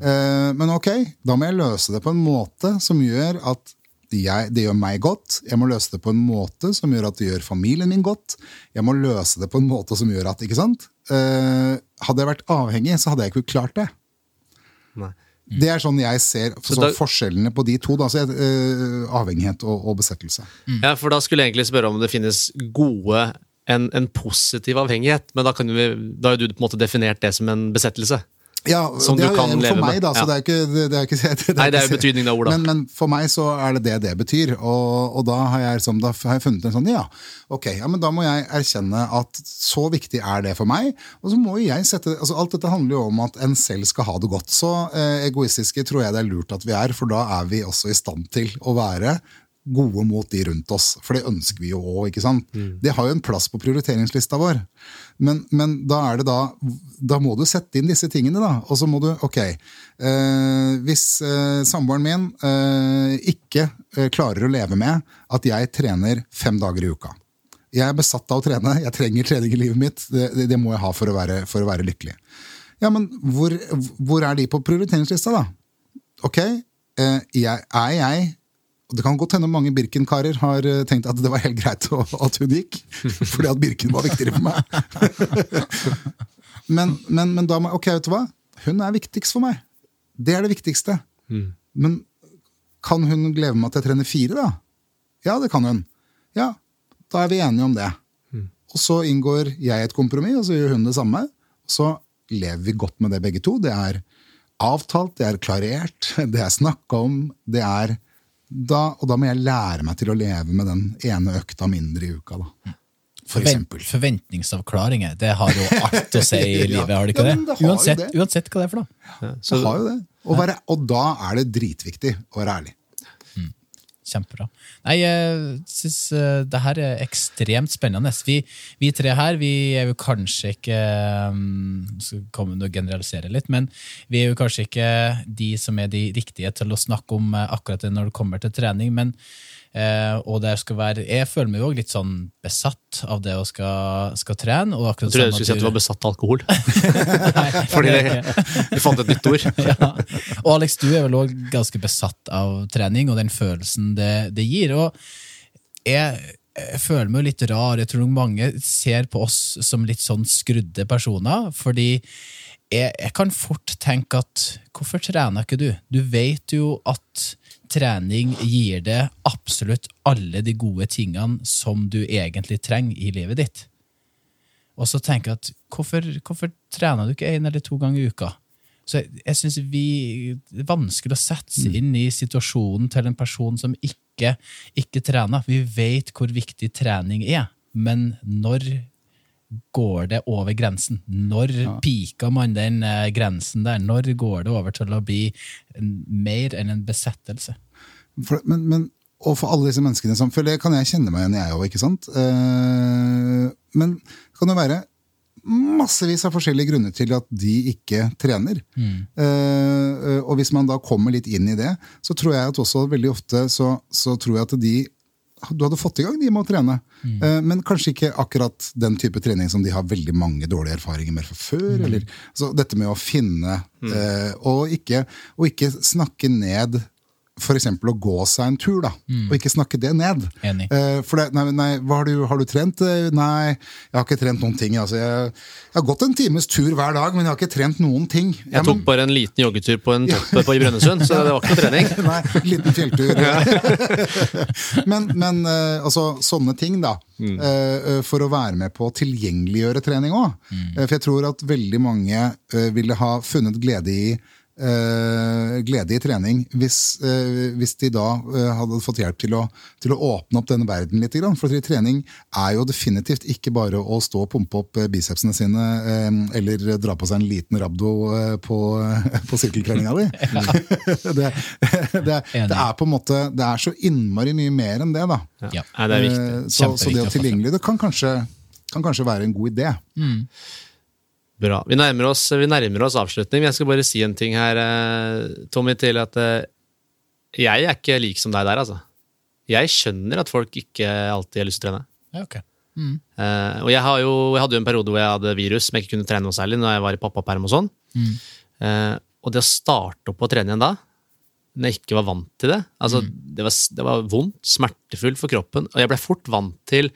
Eh, men ok, da må jeg løse det på en måte som gjør at jeg, det gjør meg godt. Jeg må løse det på en måte som gjør at det gjør familien min godt. Jeg må løse det på en måte som gjør at ikke sant? Uh, hadde jeg vært avhengig, så hadde jeg ikke klart det. Nei. Det er sånn jeg ser så da- forskjellene på de to. Da, så jeg, uh, avhengighet og, og besettelse. Ja, for da skulle jeg egentlig spørre om det finnes gode en, en positiv avhengighet, men da, kan vi, da har du på en måte definert det som en besettelse. Ja, Som det du er kan for leve meg, med. da. Så Ja. det er ikke, det, er ikke, det er Nei, det er jo betydningen av ordet. Men, men for meg så er det det det betyr. Og, og da, har jeg, som, da har jeg funnet en sånn Ja, ok, ja, men da må jeg erkjenne at så viktig er det for meg. Og så må jo jeg sette altså Alt dette handler jo om at en selv skal ha det godt. Så eh, egoistiske tror jeg det er lurt at vi er, for da er vi også i stand til å være gode mot de rundt oss. For det ønsker vi jo òg, ikke sant. Det har jo en plass på prioriteringslista vår. Men, men da er det da Da må du sette inn disse tingene, da. Og så må du Ok. Eh, hvis eh, samboeren min eh, ikke eh, klarer å leve med at jeg trener fem dager i uka Jeg er besatt av å trene. Jeg trenger trening i livet mitt. Det, det, det må jeg ha for å være, for å være lykkelig. Ja, men hvor, hvor er de på prioriteringslista, da? Ok, eh, jeg, er jeg Det kan godt hende mange Birken-karer har eh, tenkt at det var helt greit at hun gikk, fordi at Birken var viktigere for meg. men, men, men da må Ok, vet du hva? Hun er viktigst for meg. Det er det viktigste. Men kan hun leve med at jeg trener fire, da? Ja, det kan hun. Ja, da er vi enige om det. Og så inngår jeg et kompromiss, og så gjør hun det samme. Så lever vi godt med det begge to. Det er avtalt, det er klarert, det er snakka om. det er da, Og da må jeg lære meg til å leve med den ene økta mindre i uka, da. For eksempel. forventningsavklaringer, det har jo alt å si i livet, har det ikke Ja, det? har uansett, det. uansett hva det er for noe. Så har jo det. Og, være, og da er det dritviktig å være ærlig. Kjempebra. Nei, jeg syns uh, det her er ekstremt spennende. Vi, vi tre her vi er jo kanskje ikke um, Skal komme og generalisere litt, men vi er jo kanskje ikke de som er de riktige til å snakke om eh, akkurat det når det kommer til trening. men eh, og det skal være, Jeg føler meg jo litt sånn besatt av det å skal, skal trene. Og Jeg trodde du skulle si at du var besatt av alkohol. Nei, Fordi vi fant et nytt ord. ja. Og Alex, du er vel òg ganske besatt av trening og den følelsen det, det gir. Og jeg, jeg føler meg jo litt rar. Jeg tror mange ser på oss som litt sånn skrudde personer. Fordi jeg, jeg kan fort tenke at hvorfor trener ikke du? Du vet jo at trening gir deg absolutt alle de gode tingene som du egentlig trenger i livet ditt. Og så tenker jeg at hvorfor, hvorfor trener du ikke én eller to ganger i uka? Så jeg, jeg synes vi, Det er vanskelig å sette seg inn i situasjonen til en person som ikke, ikke trener. Vi vet hvor viktig trening er, men når går det over grensen? Når piker man den eh, grensen der? Når går det over til å bli mer enn en besettelse? For, men, men, og for alle disse menneskene som For det kan jeg kjenne meg igjen i, jeg òg, ikke sant? Eh, men det kan jo være massevis av forskjellige grunner til at de ikke trener. Eh, og hvis man da kommer litt inn i det, så tror jeg at også veldig ofte så, så tror jeg at de du hadde fått i gang de med å trene, eh, men kanskje ikke akkurat den type trening som de har veldig mange dårlige erfaringer med fra før. Eller, så dette med å finne eh, og, ikke, og ikke snakke ned f.eks. å gå seg en tur, da, og ikke snakke det ned. Enig. Eh, for det, nei, nei, hva har, du, har du trent? Eh, Nei, jeg har ikke trent noen ting. Altså, jeg, jeg har gått en times tur hver dag, men jeg har ikke trent noen ting. Jeg, Jeg tok bare en liten joggetur på en topp på i Brønnøysund, så det var ikke noe trening. Nei, liten fjelltur. men men eh, altså, sånne ting, da. Mm. for å være med på å tilgjengeliggjøre trening òg. Mm. for jeg tror at veldig mange ville ha funnet glede i glede i trening hvis, eh, hvis de da eh, hadde fått hjelp til å, til å åpne opp denne verden litt. For trening er jo definitivt ikke bare å stå og pumpe opp eh, bicepsene sine eh, eller dra på seg en liten rabdo eh, på, på sirkeltreninga di. det, det, det er på en måte Det er så innmari mye mer enn det, da. Ja. Ja, det er. Eh, Så, så det å tilgjengelig det kan kanskje, kan kanskje være en god idé. Bra. Vi nærmer, oss, vi nærmer oss avslutning, jeg skal bare si en ting her, eh, Tommy, til at eh, jeg er ikke lik som deg der, altså. Jeg skjønner at folk ikke alltid har lyst til å trene. Ja, okay. Mm. Uh, og jeg, har jo, jeg hadde jo en periode hvor jeg hadde virus som jeg ikke kunne trene noe særlig, når jeg var i pappaperm og sånn. Eh, og det å starte opp å trene igjen da, når jeg ikke var vant til det altså det, var, det var vondt, smertefullt for kroppen, og jeg ble fort vant til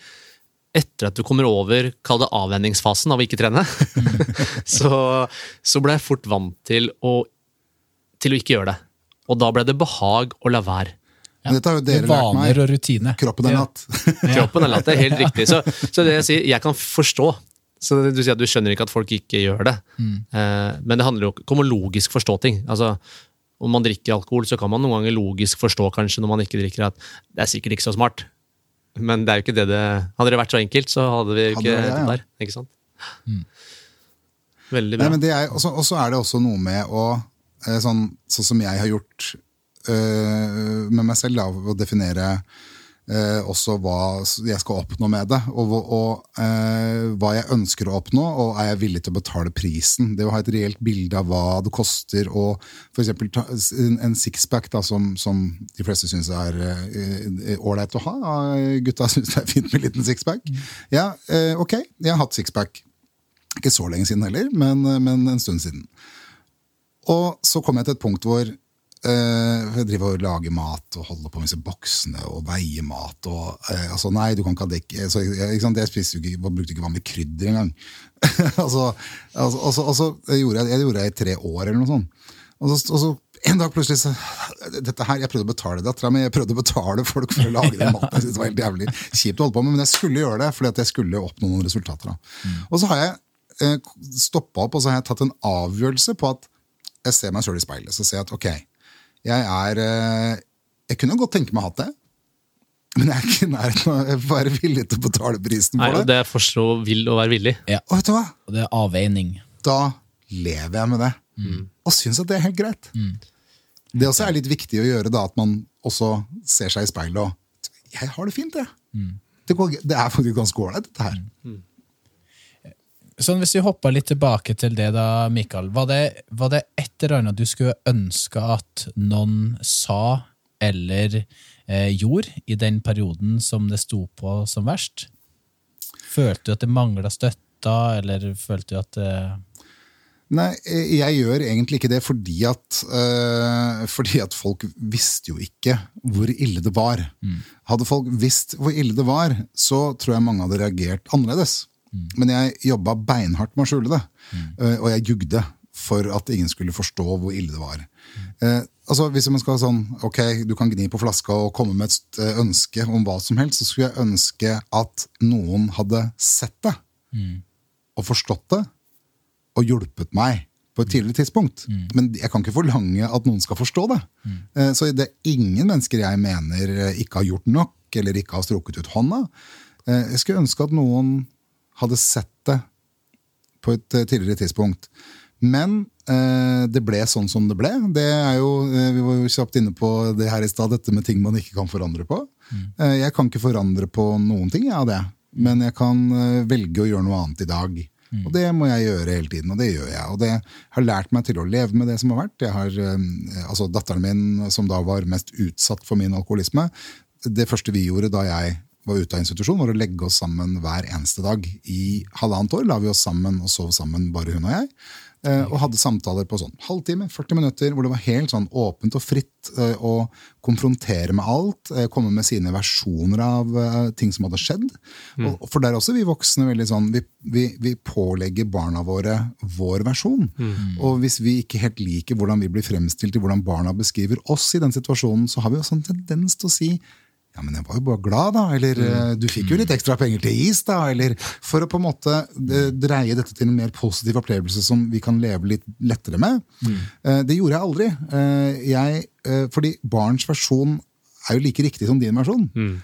etter at du kommer over kall det avvenningsfasen av å ikke trene, så, så ble jeg fort vant til å, til å ikke gjøre det. Og da ble det behag å la være. Ja. dette har jo dere lært Vaner meg. og rutine. Kroppen er Ja. natt. Kroppen er latt, det er helt riktig. Så, så det jeg sier, jeg kan forstå. Så du sier at du skjønner ikke at folk ikke gjør det. Mm. men det handler jo ikke om å logisk forstå ting. Altså, om man drikker alkohol, så kan man noen ganger logisk forstå kanskje når man ikke drikker at det er sikkert ikke så smart. Men det er jo ikke det det Hadde det vært så enkelt, så hadde vi jo ikke det, ja, det der. Ikke sant? Veldig Nei, bra. men det er, også, også er det også noe med å eh, sånn, sånn som jeg har gjort øh, med meg selv, da, å definere eh, også hva jeg skal oppnå med det, og, og eh, hva jeg ønsker å oppnå, og er jeg villig til å betale prisen. Det å ha et reelt bilde av hva det koster, eksempel ta, en, sixpack som, som de fleste syns er eh, å ha. Gutta syns det er fint med en liten sixpack. Ja, eh, ok, jeg har hatt sixpack. Ikke så lenge siden heller, men, men en stund siden. Og så kom jeg til et punkt hvor eh, jeg driver og lager mat og holder på med disse boksene og veier mat. og eh, altså Nei, du kan ikke ha dekk så, ikke sant, Jeg spiste jo ikke, jeg brukte ikke vanlig krydder engang. altså, altså, og så- og så gjorde jeg, jeg gjorde det i tre år eller noe sånt. Og så, og så en dag plutselig så dette her, Jeg prøvde å betale dattera mi, jeg prøvde å betale folk for å lage den maten. Jeg synes det var helt jævlig kjipt å holde på med, Men jeg skulle gjøre det, fordi at jeg skulle oppnå noen resultater. da. Og så har jeg eh, stoppa opp og så har jeg tatt en avgjørelse på at jeg ser meg sjøl i speilet så ser jeg at ok, jeg er eh, Jeg kunne godt tenke meg å ha det, men jeg er ikke i nærheten av å være villig til å betale prisen Nei, for og det. det er forstå vil å være villig. Ja. Og vet du hva? Og det er avveining. Da lever jeg med det, og syns at det er helt greit. Det også er litt viktig å gjøre, da, at man også ser seg i speilet og Jeg har det fint, jeg. Det, går, det er faktisk ganske ålreit, dette her. Sånn, Hvis vi hopper litt tilbake til det, da, Mikael. Var det, var det et eller annet du skulle ønske at noen sa eller eh, gjorde i den perioden som det sto på som verst? Følte du at det mangla støtta, eller følte du at det Nei, eh, jeg gjør egentlig ikke det fordi at, øh, fordi at folk visste jo ikke hvor ille det var. Hadde folk visst hvor ille det var, så tror jeg mange hadde reagert annerledes. Men jeg jobba beinhardt med å skjule det, Mm. og jeg jugde for at ingen skulle forstå hvor ille det var. Eh, altså Hvis man skal sånn, ok, du kan gni på flaska og komme med et øh, ønske om hva som helst, så skulle jeg ønske at noen hadde sett det og forstått det og hjulpet meg på et tidligere tidspunkt. Men jeg kan ikke forlange at noen skal forstå det. Eh, Så det er ingen mennesker jeg mener eh, ikke har gjort nok, eller ikke har strukket ut hånda. Eh, Jeg skulle ønske at noen hadde sett det på et eh, tidligere tidspunkt. Men eh, det ble sånn som det ble. Det er jo, eh, vi var jo kjapt inne på det her i stad, dette med ting man ikke kan forandre på. Eh, jeg kan ikke forandre på noen ting av det, men jeg kan eh, velge å gjøre noe annet i dag. Og det må jeg gjøre hele tiden, og det gjør jeg. Og det har lært meg til å leve med det som har vært. Jeg har, eh, altså Datteren min, som da var mest utsatt for min alkoholisme, det første vi gjorde da jeg var ute av institusjon, var å legge oss sammen hver eneste dag. I halvannet år la vi oss sammen og sov sammen, bare hun og jeg. eh, Og hadde samtaler på sånn halvtime, 40 minutter, hvor det var helt sånn åpent og fritt eh, å konfrontere med alt. eh, Komme med sine versjoner av ting som hadde skjedd. Og For der er også vi voksne veldig sånn Vi, vi, vi pålegger barna våre vår versjon. Og hvis vi ikke helt liker hvordan vi blir fremstilt i hvordan barna beskriver oss i den situasjonen, så har vi også en tendens til å si ja, men jeg var jo bare glad, da. Eller mm. du fikk jo litt ekstra penger til is, da. Eller for å på en måte eh, dreie dette til en mer positiv opplevelse som vi kan leve litt lettere med. Mm. Det gjorde jeg aldri. Eh, Jeg, eh, fordi barns versjon er jo like riktig som din versjon. Mm.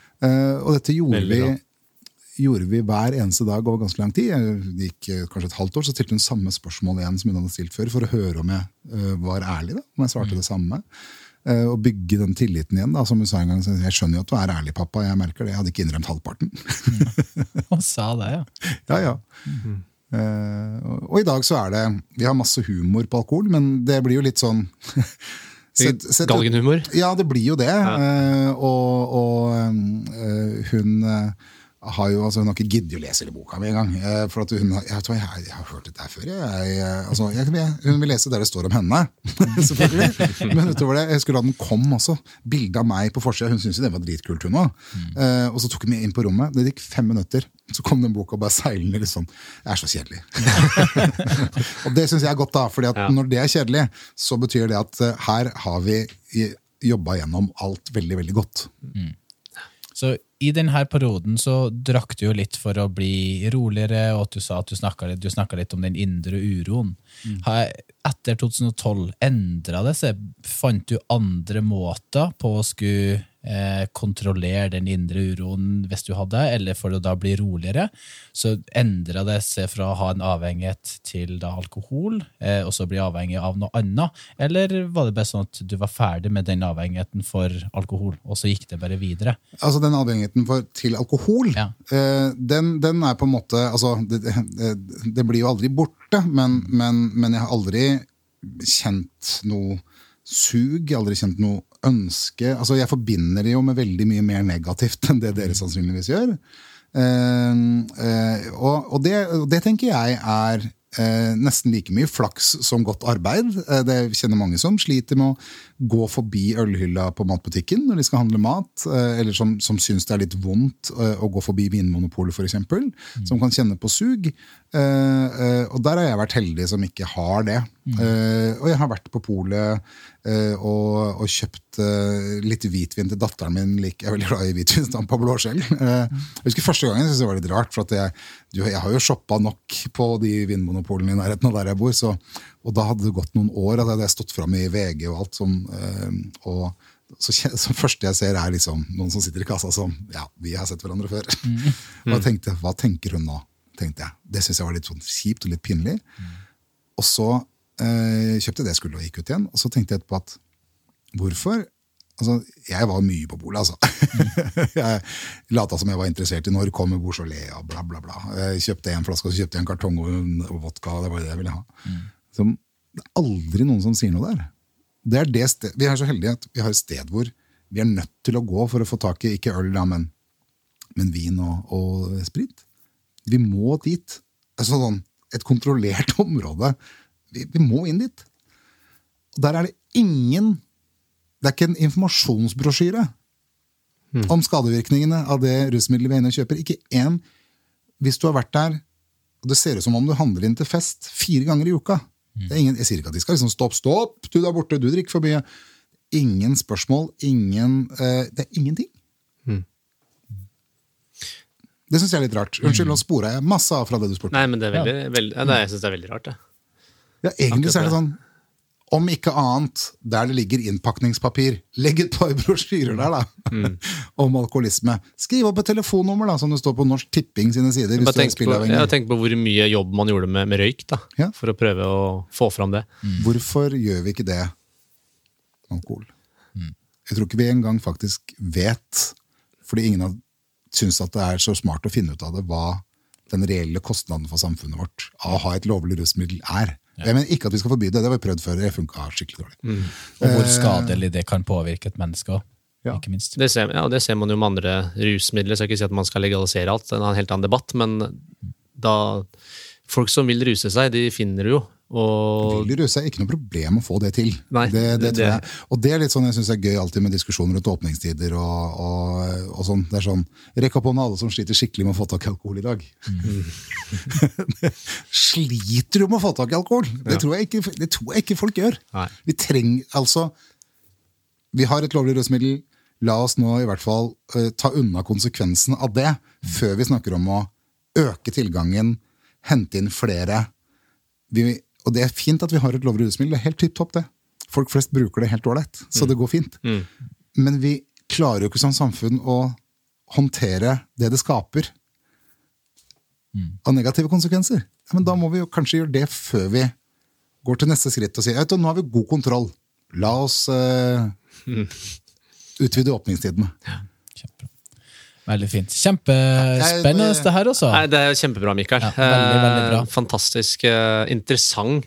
Og dette gjorde vi gjorde vi hver eneste dag over ganske lang tid. Det gikk eh, kanskje et halvt år, så stilte hun samme spørsmål igjen som hun hadde stilt før, for å høre om jeg eh, var ærlig. da, Om jeg svarte det samme. Eh, Og bygge den tilliten igjen. da, Som hun sa en gang, jeg skjønner jo at du er ærlig, pappa. Jeg merker det. Jeg hadde ikke innrømt halvparten. Hun sa det, ja. ja, ja. Eh, og- og i dag så er det Vi har masse humor på alkohol, men det blir jo litt sånn set, set, Galgenhumor. Ja, det blir jo det. Eh, og og uh, hun eh, har jo altså Hun har ikke giddet å lese hele boka mi engang. Uh, for at hun, har- jeg, tror jeg, jeg, jeg har hørt dette her før. Jeg, eh, altså, hun vil lese der det står om henne, selvfølgelig. Men utover det, jeg husker da den kom også. Bilde av meg på forsida. Hun syntes jo det var dritkult, hun òg. Eh, og så tok hun meg inn på rommet. Det gikk fem minutter. Så kom den boka bare seilende litt sånn. Jeg er så kjedelig. og det syns jeg er godt, da. fordi at Ja. når det er kjedelig, så betyr det at uh, her har vi jobba gjennom alt veldig, veldig godt. Så i denne perioden så drakk du jo litt for å bli roligere, og at du sa at du snakka litt, litt om den indre uroen. Har, etter 2012, endra det seg? Fant du andre måter på å skulle eh, kontrollere den indre uroen hvis du hadde, eller for å da bli roligere? Så endra det seg fra å ha en avhengighet til da alkohol, eh, og så bli avhengig av noe annet? Eller var det bare sånn at du var ferdig med den avhengigheten for alkohol, og så gikk det bare videre? Altså Den avhengigheten for, til alkohol, Ja. eh, den, den er på en måte altså, det, det, det blir jo aldri borte, men, men, men jeg har aldri kjent noe sug, aldri kjent noe ønske. altså Jeg forbinder det jo med veldig mye mer negativt enn det dere sannsynligvis gjør. Uh, uh, og, og, det, og det tenker jeg er uh, nesten like mye flaks som godt arbeid. Det kjenner mange som sliter med å gå forbi ølhylla på matbutikken når de skal handle mat, eh, eller som, som syns det er litt vondt eh, å gå forbi Vinmonopolet f.eks., eksempel som kan kjenne på sug. Eh, og der har jeg vært heldig som ikke har det. Mm. og jeg har vært på polet og, og kjøpt litt hvitvin til datteren min. Jeg er veldig glad i hvitvinsdampa blåskjell. Jeg husker Første gangen syntes det var litt rart, for at jeg, jeg har jo shoppa nok på de vinmonopolene i nærheten av der jeg bor. Så, og da hadde det gått noen år, og det hadde jeg stått fram i VG og alt. Som, eh, og så, så første jeg ser, er liksom noen som sitter i kassa som Ja, vi har sett hverandre før. og jeg tenkte, hva tenker hun nå? tenkte jeg. Det syntes jeg var litt sånn kjipt og litt pinlig. Og så eh, kjøpte jeg det jeg skulle og gikk ut igjen. Og så tenkte jeg etterpå at hvorfor Altså, jeg var mye på polet, altså. jeg lata som jeg var interessert i når kommer Beaujolais og bla, bla, bla. Jeg kjøpte en flaske, og så kjøpte jeg en kartong og vodka. Det var det jeg ville ha. Så, det er aldri noen som sier noe der. Det er det sted, vi er så heldige at vi har et sted hvor vi er nødt til å gå for å få tak i ikke øl, da, men, men vin og, og sprit. Vi må dit. Altså, sånn, et kontrollert område. Vi, vi må inn dit. Og der er det ingen Det er ikke en informasjonsbrosjyre om skadevirkningene av det rusmiddelet vi er inne og kjøper. Ikke én. Hvis du har vært der, og det ser ut som om du handler inn til fest fire ganger i uka ingen, Jeg sier ikke at de skal liksom stopp, stopp, du der borte, du drikker for mye. Ingen spørsmål, ingen uh, Det er ingenting. Det syns jeg er litt rart. Unnskyld, nå spora jeg masse av fra det du spurte. Nei, men det er veldig, veldig ja, det, jeg synes det er veldig rart, det. Ja, egentlig så er det sånn Om ikke annet, der det ligger innpakningspapir, legg et par brosjyrer der, da. om alkoholisme. Skriv opp et telefonnummer, da, som det står på Norsk Tipping sine sider. hvis tenk du er på, jeg tenker på hvor mye jobb man gjorde med, med røyk, da, Ja. for å prøve å få fram det. Hvorfor gjør vi ikke det med alkohol? Jeg tror ikke vi engang faktisk vet, fordi ingen har syns at det er så smart å finne ut av det, hva den reelle kostnaden for samfunnet vårt av å ha et lovlig rusmiddel er. Jeg mener ikke at vi skal forby det, det har vi prøvd før, det funka skikkelig dårlig. Og hvor skadelig det kan påvirke et menneske òg, Ja. ikke minst. Det ser, ja, det ser man jo med andre rusmidler. Så jeg skal ikke si at man skal legalisere alt, det er en helt annen debatt. Men da Folk som vil ruse seg, de finner jo. Og Vil du ruse er ikke noe problem å få det til. Nei, det, det, tror jeg. Og det er litt sånn jeg synes er gøy alltid med diskusjoner rundt åpningstider. og, og, og sånn. Det er sånn, Rekk opp hånda alle som sliter skikkelig med å få tak i alkohol i dag. sliter du med å få tak i alkohol? Det, tror jeg ikke, det tror jeg ikke folk gjør. Nei. Vi trenger altså Vi har et lovlig rusmiddel. La oss nå i hvert fall uh, ta unna konsekvensen av det, før vi snakker om å øke tilgangen, hente inn flere. Vi, og det er fint at vi har et lovlig rusmiddel. Det er helt tipp topp, det. Folk flest bruker det helt ålreit, så det går fint. Men vi klarer jo ikke som samfunn å håndtere det det skaper av negative konsekvenser. Ja, men da må vi jo kanskje gjøre det før vi går til neste skritt og sier at nå har vi god kontroll. La oss eh, utvide åpningstidene. Kjempebra. Veldig fint. Kjempespennende det her også. Nei, Det er kjempebra, Mikael. Ja, veldig, veldig bra. Eh, Fantastisk eh, interessant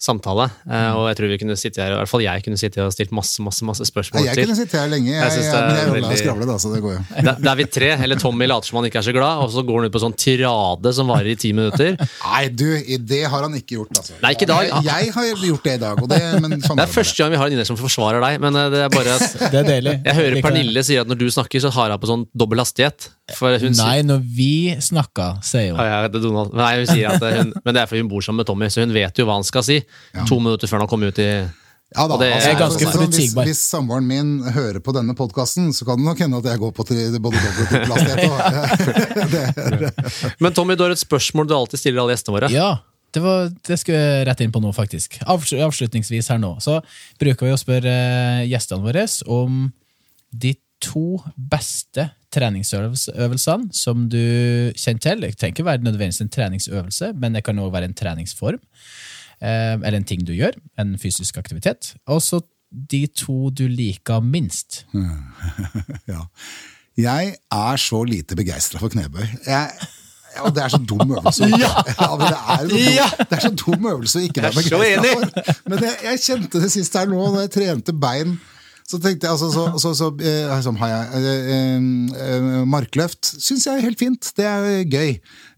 samtale. Mm. Og jeg tror vi kunne sitte her, i hvert fall jeg kunne sitte her og stilt masse masse, masse spørsmål Jeg til. kunne sitte her lenge, jeg, Jeg jeg, men jeg veldig- skravle, da, så det går jo. Da da er vi tre. Eller Tommy later som han ikke er så glad, og så går han ut på sånn tirade som varer i ti minutter. Nei, du, det har han ikke gjort, altså. Nei, ikke i dag. Jeg, har gjort det i dag, og det, men sånn Det er første gang vi har en innlegg som forsvarer deg, men eh, det er bare at Det er deilig. jeg hører Pernille sier at når du snakker, så har hun på sånn dobbel hastighet. For hun sier Nei, når vi snakka, sier hun. Ja, ja, det Donald. Nei, hun sier at hun, Men det er fordi hun bor sammen med Tommy, så hun vet jo hva han skal si. To minutter før han kom ut i Ja da, det er altså, ganske altså, hvis, forutsigbar. hvis samboeren min hører på denne podkasten, så kan det nok hende at jeg går på tri- både dobbelt og trippel hastighet. og- Men Tommy, du har et spørsmål du alltid stiller alle gjestene våre. Ja, det, var, det skulle jeg rette inn på nå, faktisk. Avslutningsvis her nå, så bruker vi å spørre eh, gjestene våre om de to beste treningsøvelsene som du kjenner til. Det trenger ikke være nødvendigvis en treningsøvelse, men det kan også være en treningsform. Eh, Eller en ting du gjør, en fysisk aktivitet. Og så de to du liker minst. Ja. Jeg er så lite begeistra for knebøy. Jeg, og det er så dum øvelse. Ja! men det, er så dum, Ja! det er så dum øvelse å ikke være begeistra enig. for. Men jeg, jeg kjente det sist her nå, når jeg trente bein. Så tenkte jeg, altså, så, så, så, så har jeg, eh, eh, Markløft syns jeg er helt fint. Det er gøy.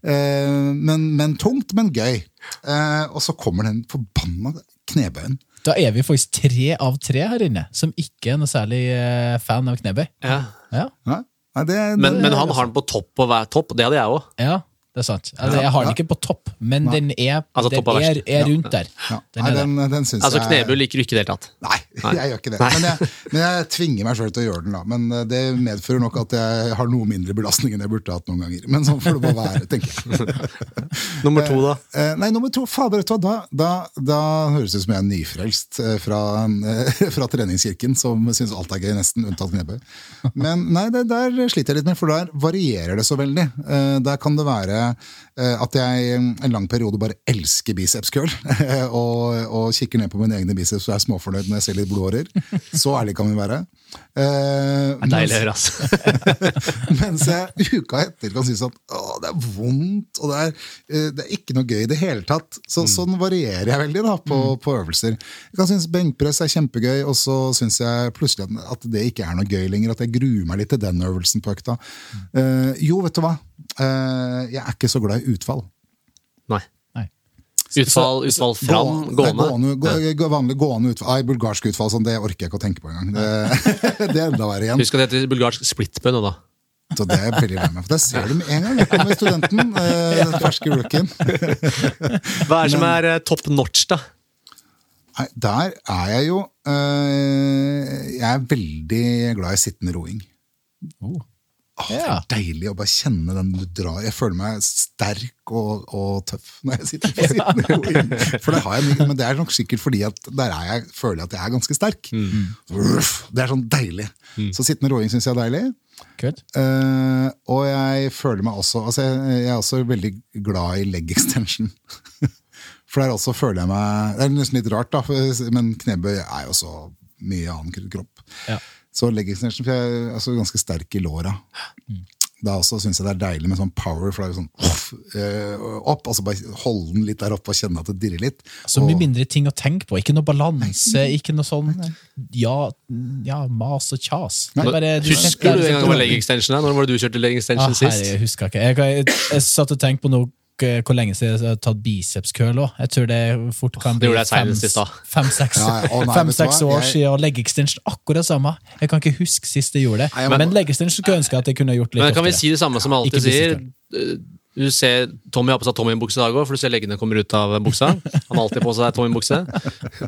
Eh, men, men tungt, men gøy. Eh, og så kommer den forbanna knebøyen. Da er vi faktisk tre av tre her inne som ikke er noe særlig eh, fan av knebøy. Ja. Ja, Nei, nei, det, Men, det, men han har den på topp på hver topp. Det hadde jeg òg. ja det er sant. Altså, jeg har den ikke på topp, men den er, Altså, den er er, er rundt der. ja, Den er Nei, den, den syns Altså, Knebu liker du ikke i det hele tatt. Nei, jeg gjør ikke det. Men jeg, men jeg tvinger meg sjøl til å gjøre den. da Men eh, det medfører nok at jeg har noe mindre belastning enn jeg burde hatt noen ganger. Men sånn får det bare være, tenker jeg. Nummer to, da? Eh, nei, nummer to, fader, vet du hva, da, da, da høres det ut som jeg er nyfrelst eh, fra, eh, fra treningskirken, som syns alt er gøy, nesten, unntatt knebøy. Men nei, det, der sliter jeg litt med, for der varierer det så veldig. Eh, der kan det være eh, at jeg en lang periode bare elsker biceps curl, og, og kikker ned på mine egne biceps og er småfornøyd når jeg ser litt blodårer. Så ærlig kan vi være. Uh, Det er deilig å høre, altså. mens jeg uka etter kan synes at å, det er vondt, og det er, uh, det er ikke noe gøy i det hele tatt. Så, Sånn varierer jeg veldig da, på, på øvelser. Jeg kan synes benkpress er kjempegøy, og så syns jeg plutselig at, at det ikke er noe gøy lenger. At jeg gruer meg litt til den øvelsen på økta. Uh, jo, vet du hva? Eh, jeg er ikke så glad i utfall. Nei. Utfall, utfall fram, gående? gående. Gående, gå, vanlig gående utfall. Nei, bulgarsk utfall, sånn, det orker jeg ikke å tenke på engang. Det, det er enda verre igjen. Husk at det heter bulgarsk splitbøy nå, da. Så det er jeg veldig lei meg for. Der ser du med en gang. Der kommer studenten. eh, den ferske rookien. Hva er det som er eh, top notch, da? Nei, der er jeg jo Jeg er veldig glad i sittende roing. Oh. Åh, det er deilig å bare kjenne den du drar. Jeg føler meg sterk og, og tøff når jeg sitter på siden. For det har jeg mye, Men det er nok sikkert fordi at der er jeg, føler jeg at jeg er ganske sterk. Uff, det er sånn deilig. Så sittende roing syns jeg er deilig. Eh, og jeg føler meg også altså jeg, jeg er også veldig glad i leg extension. For der også føler jeg meg Det er nesten litt rart, da, for, men knebøy er jo så mye annen kropp. Ja. Så leg extension, for jeg er altså ganske sterk i låra. Da også syns jeg det er deilig med sånn power, for det er jo sånn off, eh, opp, altså bare holde den litt der oppe og kjenne at det dirrer litt. Så mye Og- mindre ting å tenke på. Ikke noe balanse, ikke noe sånn ja, ja mas og kjas. Det bare, du, Husker du en gang det var leg extension? Når var det du kjørte leg Ah, sist? herre, jeg husker ikke. Jeg, jeg, jeg satt og tenkte på noe hvor lenge siden jeg har tatt bicepskøl òg. Jeg tror det fort kan bli fem-seks fem, ja. Fem, år Jeg- siden, og leg extension akkurat samme. Jeg kan ikke huske sist jeg gjorde det. Nei, jeg må- men leg extension skulle ønske at jeg kunne gjort litt Men kan vi si det samme som jeg alltid sier? Du ser Tommy har på seg Tommy-bukse i dag òg, for du ser leggene kommer ut av buksa. Han har alltid på seg Tommy-bukse.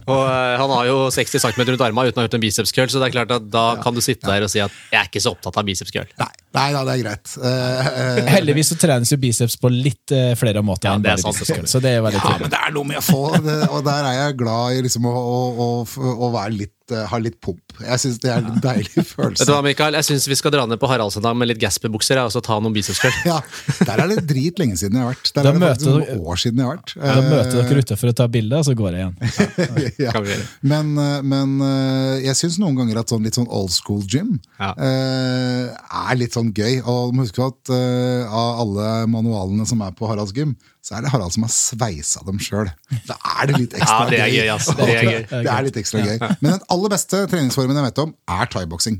Og eh, han har jo 60 cm rundt armene uten å ha gjort en bicepskøll, så det er klart at da kan du sitte der og si at 'jeg er ikke så opptatt av bicepskøll'. Nei, nei da, det er greit. Uh, uh, Heldigvis så trenes jo biceps på litt uh, flere måter Ja, enn det er bare sant, det. Så det er veldig ja, men det er noe med å få det, og der er jeg glad i liksom å, å, å, å være litt, eh, ha litt pump. Jeg syns det er en deilig følelse. Vet du hva, Mikael? Jeg syns vi skal dra ned på Haraldsendag med litt Gasper-bukser og så ta noen bicepskøll. Ja, Der er det drit lenge siden jeg har vært. Der Da er det faktisk møter noen år siden jeg har vært. Da møter dere ute for å ta bilde, og så går jeg igjen. ja. ja. Men, eh, men eh, jeg syns noen ganger at sånn litt sånn old school gym Ja. eh, er litt sånn gøy. Og du må huske at eh, av alle manualene som er på Haralds gym, så er det Harald som har sveisa dem sjøl. Da er det litt ekstra Ja, det er gøy, Altså. Det er gøy. Det er litt ekstra gøy. Men den aller beste treningsformen jeg vet om, er thaiboksing.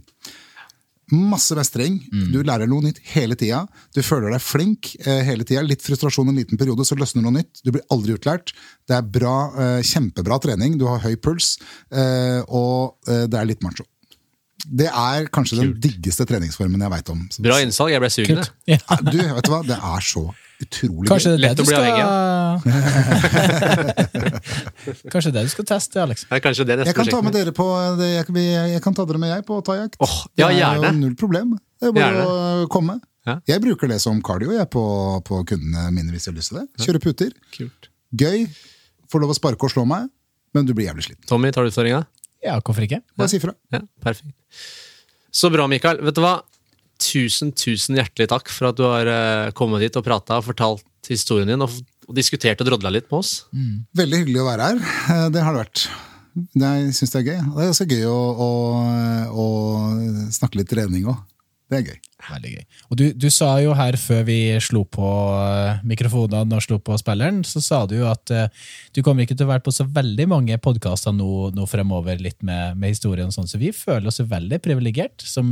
Masse mestring. Du lærer noe nytt hele tida. Du føler deg flink eh, hele tida. Litt frustrasjon en liten periode, så løsner noe nytt. Du blir aldri utlært. Det er bra, eh, kjempebra trening. Du har høy puls, eh, og det er litt macho. Det er kanskje den diggeste treningsformen jeg veit om. Bra innsalg, jeg ble sugen. Ja, Du, vet du hva? Det er så utrolig Kanskje det er Lett det å du bli skal Kanskje det du skal teste, Alex. Er kanskje det neste Jeg kan ta med dere på jeg, jeg kan ta dere med jeg på thaiakt. Oh, ja, Det er gjerne. jo null problem. Det er bare å komme. Ja. Jeg bruker det som cardio jeg, på, på kundene mine hvis jeg har lyst til det. Kjøre puter. Kult. Gøy. Får lov å sparke og slå meg, men du blir jævlig sliten. Tommy, tar du utfordringa? Ja, hvorfor ikke? Bare si fra. Ja, perfekt. Så bra, Mikael. Vet du hva? Tusen, tusen hjertelig takk for at du har eh, kommet hit og prata og fortalt historien din og, diskutert og drodla litt med oss. Veldig hyggelig å være her. Eh, Det har det vært. Det Jeg syns det er gøy. Det er også gøy å, å, å snakke litt trening òg. Det er gøy. Veldig gøy. Og du, du sa jo her før vi slo på eh, mikrofonene og slo på spilleren, så sa du jo at uh, du kommer ikke til å være på så veldig mange podkaster nå, nå fremover litt med, med historien, og sånn, så vi føler oss veldig privilegert som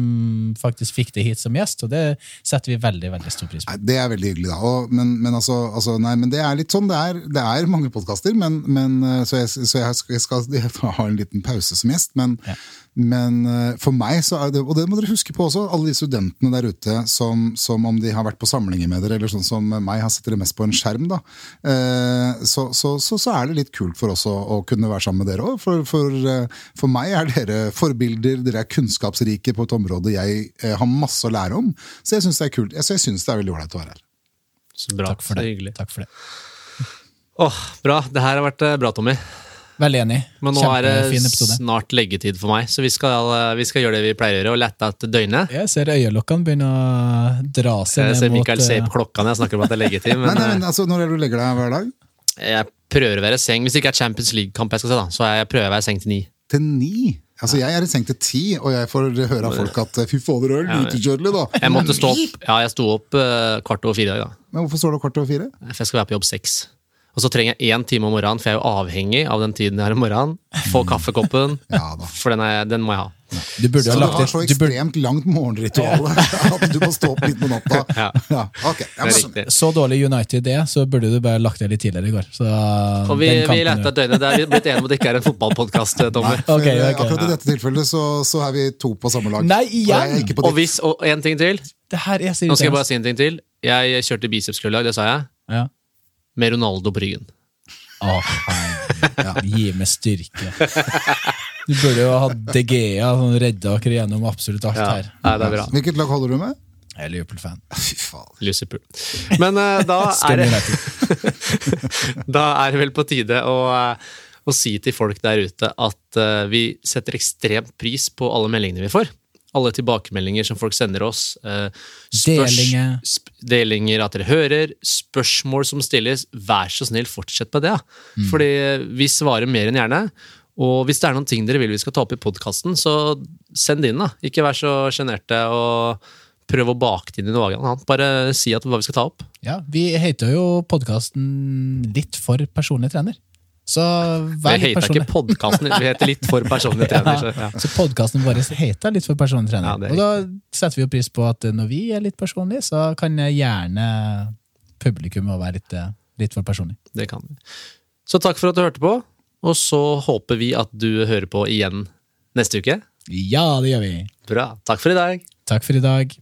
faktisk fikk det hit som gjest, og det setter vi veldig veldig stor pris på. Det er veldig hyggelig, da. Og, men, men, altså, altså, nei, men det er litt sånn. Det er, det er mange podkaster, men, men, eh, så, jeg, så jeg skal, jeg skal jeg ha en liten pause som gjest. Men, Ja. men for meg, så er det, og det må dere huske på også, alle de studentene der ute som, som om de har vært på samlinger med dere, eller sånn som meg, har sett dere mest på en skjerm, da. eh, Så, så, så, så er det litt kult for oss å, å kunne være sammen med dere òg. For, for, eh, for meg er dere forbilder, dere er kunnskapsrike på et område jeg eh, har masse å lære om. Så jeg syns det er kult. Så jeg synes det er veldig ålreit å være her. Så bra. Takk for det. Takk for det. Åh, bra. Det her har vært bra, Tommy. Veldig enig. Men nå er det snart leggetid for meg, så vi skal, eh, vi skal gjøre det vi pleier å gjøre, og lette etter døgnet. Jeg ser øyelokkene begynne å dra seg Jeg ned ser mot Mikael ser eh, på klokka når jeg snakker om at det er leggetid, men nei, men altså, Når er det du legger deg hver dag? eh, jeg prøver å være i seng. Hvis det ikke er Champions League-kamp jeg skal se, da, så jeg prøver jeg å være i seng til ni. Til ni? Altså, Jeg er i seng til ti, og jeg får høre av folk at fy fader, det er Ja, da. Jeg måtte stå opp Ja, jeg sto opp uh, kvart over fire i dag, da. Men hvorfor står du opp kvart over fire? For jeg skal være på jobb seks. Og så trenger jeg én time om morgenen, for jeg er jo avhengig av den tiden jeg har om morgenen. Få kaffekoppen, Ja da. for den, er, den må jeg ha. Du burde Så ha du lagt har så ekstremt burde, langt morgenritual at du må stå opp litt på natta. Ja. Ja, ok. Ja, Det men. Så dårlig United er, så burde du bare lagt det litt tidligere i går. Så Og vi, vi lette et døgn. Det er vi blitt enige om at det ikke er en fotballpodkast, Tommy. for okay, okay. Akkurat i dette tilfellet så, så er vi to på samme lag. Nei, igjen! Og hvis, og en ting til. Det her er Nå skal jeg bare si en ting til. Jeg kjørte bicepskurlag, det sa jeg, Ja. Med Ronaldo på ryggen. Å, herregud. Gi meg styrke. Du burde jo ha DGA som redda dere gjennom absolutt alt Ja, her. Nei, det er bra. Hvilket lag holder du med? Jeg er Liverpool-fan. Fy faen. Liverpool. Men uh, da, er det, da er det vel på tide å, eh, å si til folk der ute at uh, vi setter ekstremt pris på alle meldingene vi får. Alle tilbakemeldinger som folk sender oss. eh, Delinger. sp delinger at dere hører. Spørsmål som stilles. Vær så snill, fortsett med det. Mm. Fordi vi svarer mer enn gjerne. Og hvis det er noen ting dere vil vi skal ta opp i podkasten, så send det inn. da. Ikke vær så sjenerte og prøv å bake det inn i noe annet. Bare si at hva vi skal ta opp. Ja, vi heter jo podkasten Litt for personlig trener. Så Vi vær litt heter personlig. ikke podkasten, vi heter Litt for personlig trener. Så, ja. Så podkasten vår heter Litt for personlig trener. Ja, og da setter vi jo pris på at når vi er litt personlige, så kan gjerne publikum være litt, eh, litt for personlig. Det kan vi. Så takk for at du hørte på, og så håper vi at du hører på igjen neste uke. Ja, det gjør vi. Bra. Takk for i dag. Takk for i dag.